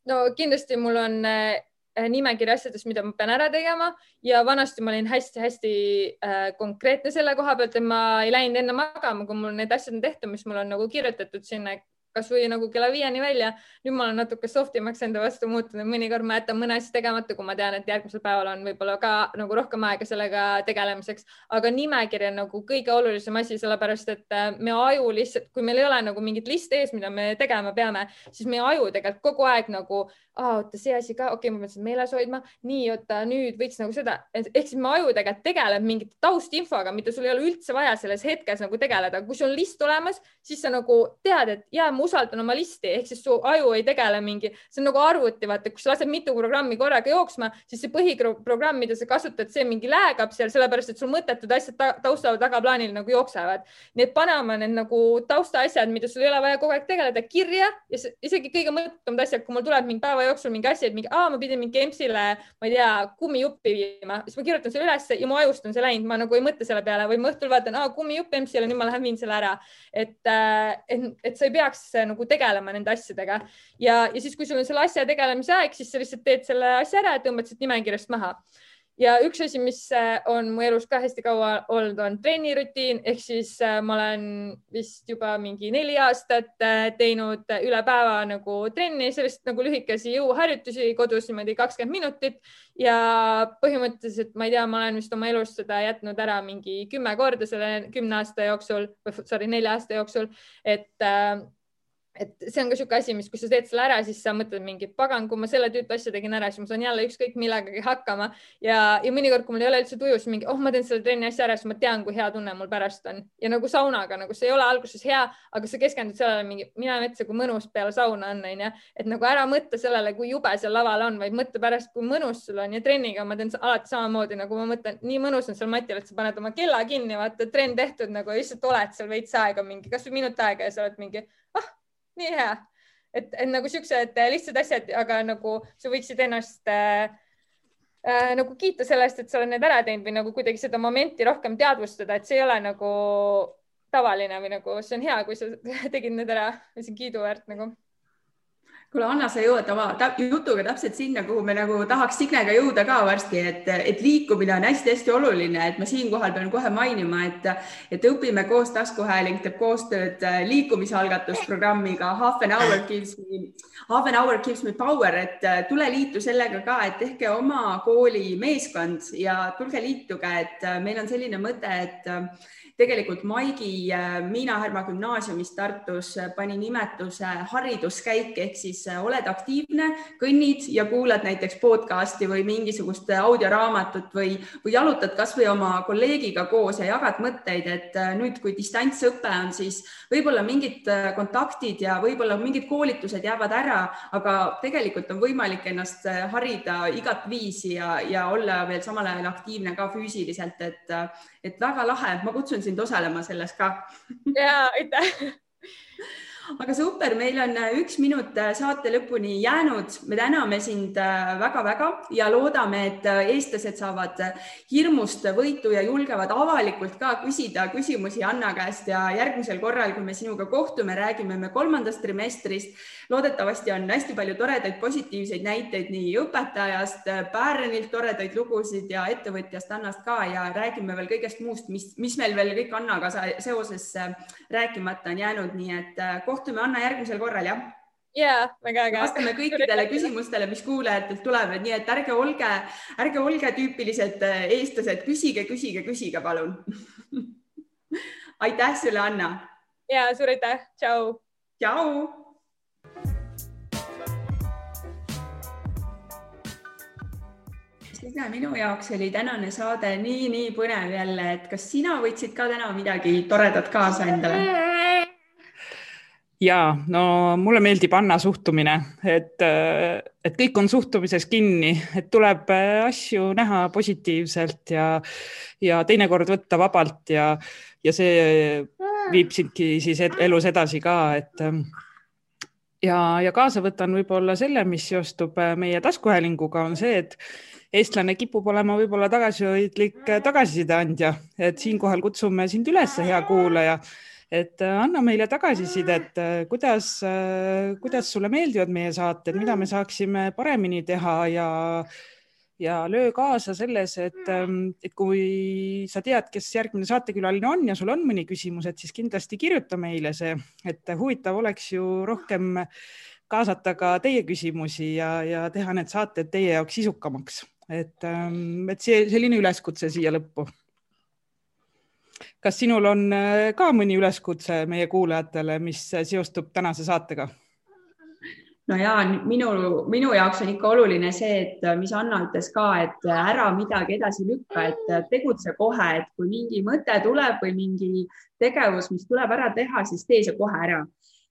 no kindlasti mul on Äh, nimekiri asjadest, mida ma pean ära tegema. Ja vanasti ma olin hästi-hästi äh, konkreetne selle koha pealt, et ma ei läinud enne magama, kui mul need asjad on tehtud, mis mul on nagu kirjutatud sinna kasvõi nagu kella viieni välja. nüüd ma olen natuke soft imaks enda vastu muutunud, mõnikord ma jätan mõne asja tegemata, kui ma tean, et järgmisel päeval on võib-olla ka nagu rohkem aega sellega tegelemiseks, aga nimekiri on nagu kõige olulisem asi, sellepärast et äh, me aju lihtsalt, kui meil ei ole nagu mingit listi ees, mida me tegema peame, siis meie aju tegelikult kogu aeg nagu oota, see asi ka, okei okay,, ma pean seda meeles hoidma, nii, oota, nüüd võiks nagu seda, ehk siis me aju tegelikult tegeleb mingite taustinfoga, mida sul ei ole üldse vaja selles hetkes nagu tegeleda, kui sul on list olemas, siis sa nagu tead, et ja ma usaldan oma listi, ehk siis su aju ei tegele mingi, see on nagu arvuti, vaata, kui sa lased mitu programmi korraga jooksma, siis see põhiprogramm, mida sa kasutad, see mingi läägab seal, sellepärast et sul mõttetud asjad ta tausta tagaplaanil nagu jooksevad. nii et pane oma need nagu taustaasjad, mida sul ei ole vaja kogu aeg tegeleda, kirja ja isegi kõige mõttetumad asjad, kui mul tuleb mingi päeva jooksul mingi asi, et mingi, aa, ma pidin mingi EMS-ile, ma ei tea, kummijuppi viima, siis ma kirjutan selle ülesse ja mu ajust on see läinud, ma nagu ei mõtle selle peale või ma õhtul vaatan, aa, kummijupp EMS-ile, nüüd ma lähen viin selle ära. et, äh, et, et sa ei peaks äh, nagu tegelema nende asjadega. Ja, ja siis, kui sul on selle asja tegelemise aeg, siis sa lihtsalt teed selle asja ära ja tõmbad siit nimekirjast maha ja üks asi, mis äh, on mu elus ka hästi kaua olnud, on trennirutiin ehk siis äh, ma olen vist juba mingi neli aastat äh, teinud üle päeva nagu trenni, sellist nagu lühikesi jõuharjutusi kodus niimoodi kakskümmend minutit. Ja põhimõtteliselt ma ei tea, ma olen vist oma elus seda jätnud ära mingi kümme korda selle kümne aasta jooksul või sorry, nelja aasta jooksul, et et see on ka niisugune asi, mis, kui sa teed selle ära, siis sa mõtled mingi pagan, kui ma selle tüütu asja tegin ära, siis ma saan jälle ükskõik millegagi hakkama. Ja, ja mõnikord, kui mul ei ole üldse tuju, siis mingi, oh, ma teen selle trenni asja ära, siis ma tean, kui hea tunne mul pärast on. Ja nagu saunaga nagu see ei ole alguses hea, aga sa keskendud sellele mingi, mine metsa, kui mõnus peale sauna on, onju, et nagu ära mõtle sellele, kui jube seal laval on, vaid mõtle pärast, kui mõnus sul on. Ja trenniga ma teen alati samamoodi nagu ma mõtlen, nii mõnus on seal matil, et sa paned oma kella kinni, vaata trenn tehtud nagu lihtsalt oled seal veits aega mingi, kasvõi minut aega ja sa oled mingi, ah nii hea, et, et nagu siuksed äh, lihtsad asjad, aga nagu sa võiksid ennast äh, äh, nagu kiita selle eest, et sa oled need ära teinud või nagu kuidagi seda momenti rohkem teadvustada, et see ei ole nagu tavaline või nagu see on hea, kui sa *laughs* tegid need ära, see on kiiduväärt nagu kuule, Anna, sa jõuad oma jutuga täpselt sinna, kuhu me nagu tahaks Signega jõuda ka varsti, et, et liikumine on hästi-hästi oluline, et ma siinkohal pean kohe mainima, et, et õpime koos, taskuhääling teeb koostööd äh, liikumisalgatusprogrammiga Half an hour gives me, half an hour gives me power, et äh, tule liitu sellega ka, et tehke oma kooli meeskond ja tulge liituge, et äh, meil on selline mõte, et tegelikult Maigi äh, Miina Härma gümnaasiumis Tartus äh, pani nimetuse hariduskäik ehk siis äh, oled aktiivne, kõnnid ja kuulad näiteks podcast'i või mingisugust audioraamatut või, või jalutad kasvõi oma kolleegiga koos ja jagad mõtteid, et nüüd, kui distantsõpe on, siis võib-olla mingid kontaktid ja võib-olla mingid koolitused jäävad ära, aga tegelikult on võimalik ennast harida igat viisi ja, ja olla veel samal ajal aktiivne ka füüsiliselt, et et väga lahe, ma kutsun sind osalema selles ka. ja aitäh aga super, meil on äh, üks minut äh, saate lõpuni jäänud, me täname sind väga-väga äh, ja loodame, et eestlased saavad hirmust võitu ja julgevad avalikult ka küsida küsimusi Anna käest. Ja järgmisel korral, kui me sinuga kohtume, räägime me kolmandast trimestrist. loodetavasti on hästi palju toredaid positiivseid näiteid nii õpetajast, Päärenilt toredaid lugusid ja ettevõtjast Annast ka. Ja räägime veel kõigest muust, mis, mis meil veel kõik Annaga seoses rääkimata on jäänud, nii et kohtume, Anna, järgmisel korral, jah? ja väga äge. vastame kõikidele küsimustele, mis kuulajatelt tulevad, nii et ärge olge, ärge olge tüüpilised äh, eestlased, küsige, küsige, küsige, palun *laughs* aitäh sulle, Anna. ja suur aitäh, tšau. tšau. Signe, minu jaoks oli tänane saade nii-nii põnev jälle, et kas sina võtsid ka täna midagi toredat kaasa endale? *laughs* ja no mulle meeldib Anna suhtumine, et, et kõik on suhtumises kinni, et tuleb asju näha positiivselt ja, ja teinekord võtta vabalt ja, ja see viib sindki siis elus edasi ka, et ja, ja kaasa võtan võib-olla selle, mis seostub meie taskuhäälinguga, on see, et eestlane kipub olema võib-olla tagasihoidlik tagasiside andja, et siinkohal kutsume sind üles, hea kuulaja et äh, anna meile tagasisidet, äh, kuidas, äh, kuidas sulle meeldivad meie saated, mida me saaksime paremini teha ja ja löö kaasa selles, et, ähm, et kui sa tead, kes järgmine saatekülaline on ja sul on mõni küsimus, et siis kindlasti kirjuta meile see, et huvitav oleks ju rohkem kaasata ka teie küsimusi ja, ja teha need saated teie jaoks sisukamaks, et, ähm, et see selline üleskutse siia lõppu kas sinul on äh, ka mõni üleskutse meie kuulajatele, mis seostub tänase saatega? no ja minu, minu jaoks on ikka oluline see, et mis Anna ütles ka, et ära midagi edasi lükka, et tegutse kohe, et kui mingi mõte tuleb või mingi tegevus, mis tuleb ära teha, siis tee see kohe ära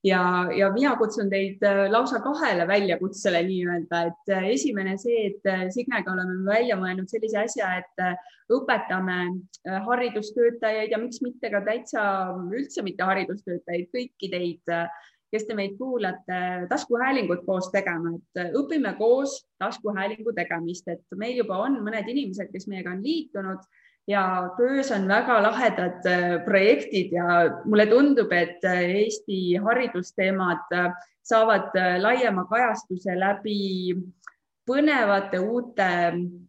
ja, ja mina kutsun teid äh, lausa kahele väljakutsele nii-öelda, et äh, esimene see, et äh, Signega oleme välja mõelnud sellise asja, et õpetame haridustöötajaid ja miks mitte ka täitsa üldse mitte haridustöötajaid, kõiki teid, kes te meid kuulate, taskuhäälingut koos tegema, et õpime koos taskuhäälingu tegemist, et meil juba on mõned inimesed, kes meiega on liitunud ja töös on väga lahedad äh, projektid ja mulle tundub, et äh, Eesti haridusteemad äh, saavad laiema kajastuse läbi põnevate uute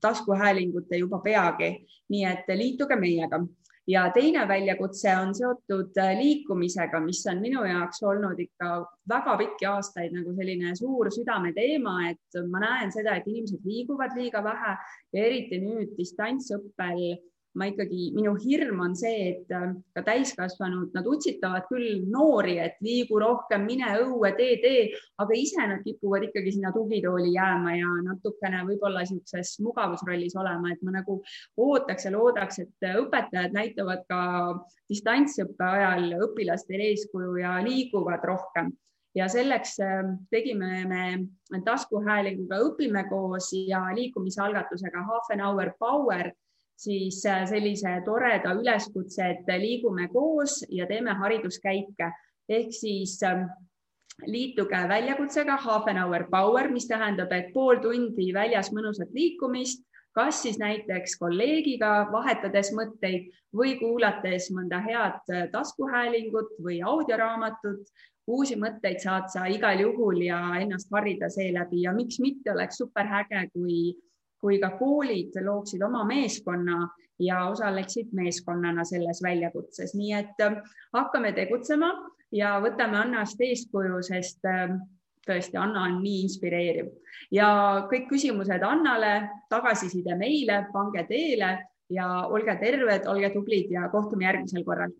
taskuhäälingute juba peagi. nii et liituge meiega ja teine väljakutse on seotud liikumisega, mis on minu jaoks olnud ikka väga pikki aastaid nagu selline suur südameteema, et ma näen seda, et inimesed liiguvad liiga vähe ja eriti nüüd distantsõppel ma ikkagi, minu hirm on see, et äh, ka täiskasvanud, nad utsitavad küll noori, et liigu rohkem, mine õue, tee, tee, aga ise nad kipuvad ikkagi sinna tugitooli jääma ja natukene võib-olla niisuguses mugavusrollis olema, et ma nagu ootaks ja loodaks, et õpetajad näitavad ka distantsõppe ajal õpilastele eeskuju ja liiguvad rohkem. Ja selleks äh, tegime me taskuhäälinguga Õpime koos ja liikumisalgatusega Half an hour power siis äh, sellise toreda üleskutse, et liigume koos ja teeme hariduskäike ehk siis ähm, liituge väljakutsega Half an hour power, mis tähendab, et pool tundi väljas mõnusat liikumist, kas siis näiteks kolleegiga vahetades mõtteid või kuulates mõnda head äh, taskuhäälingut või audioraamatut. uusi mõtteid saad sa igal juhul ja ennast harida seeläbi ja miks mitte oleks super äge, kui kui ka koolid looksid oma meeskonna ja osaleksid meeskonnana selles väljakutses, nii et äh, hakkame tegutsema ja võtame Annast eeskuju, sest äh, tõesti, Anna on nii inspireeriv. Ja kõik küsimused Annale, tagasiside meile, pange teele ja olge terved, olge tublid ja kohtume järgmisel korral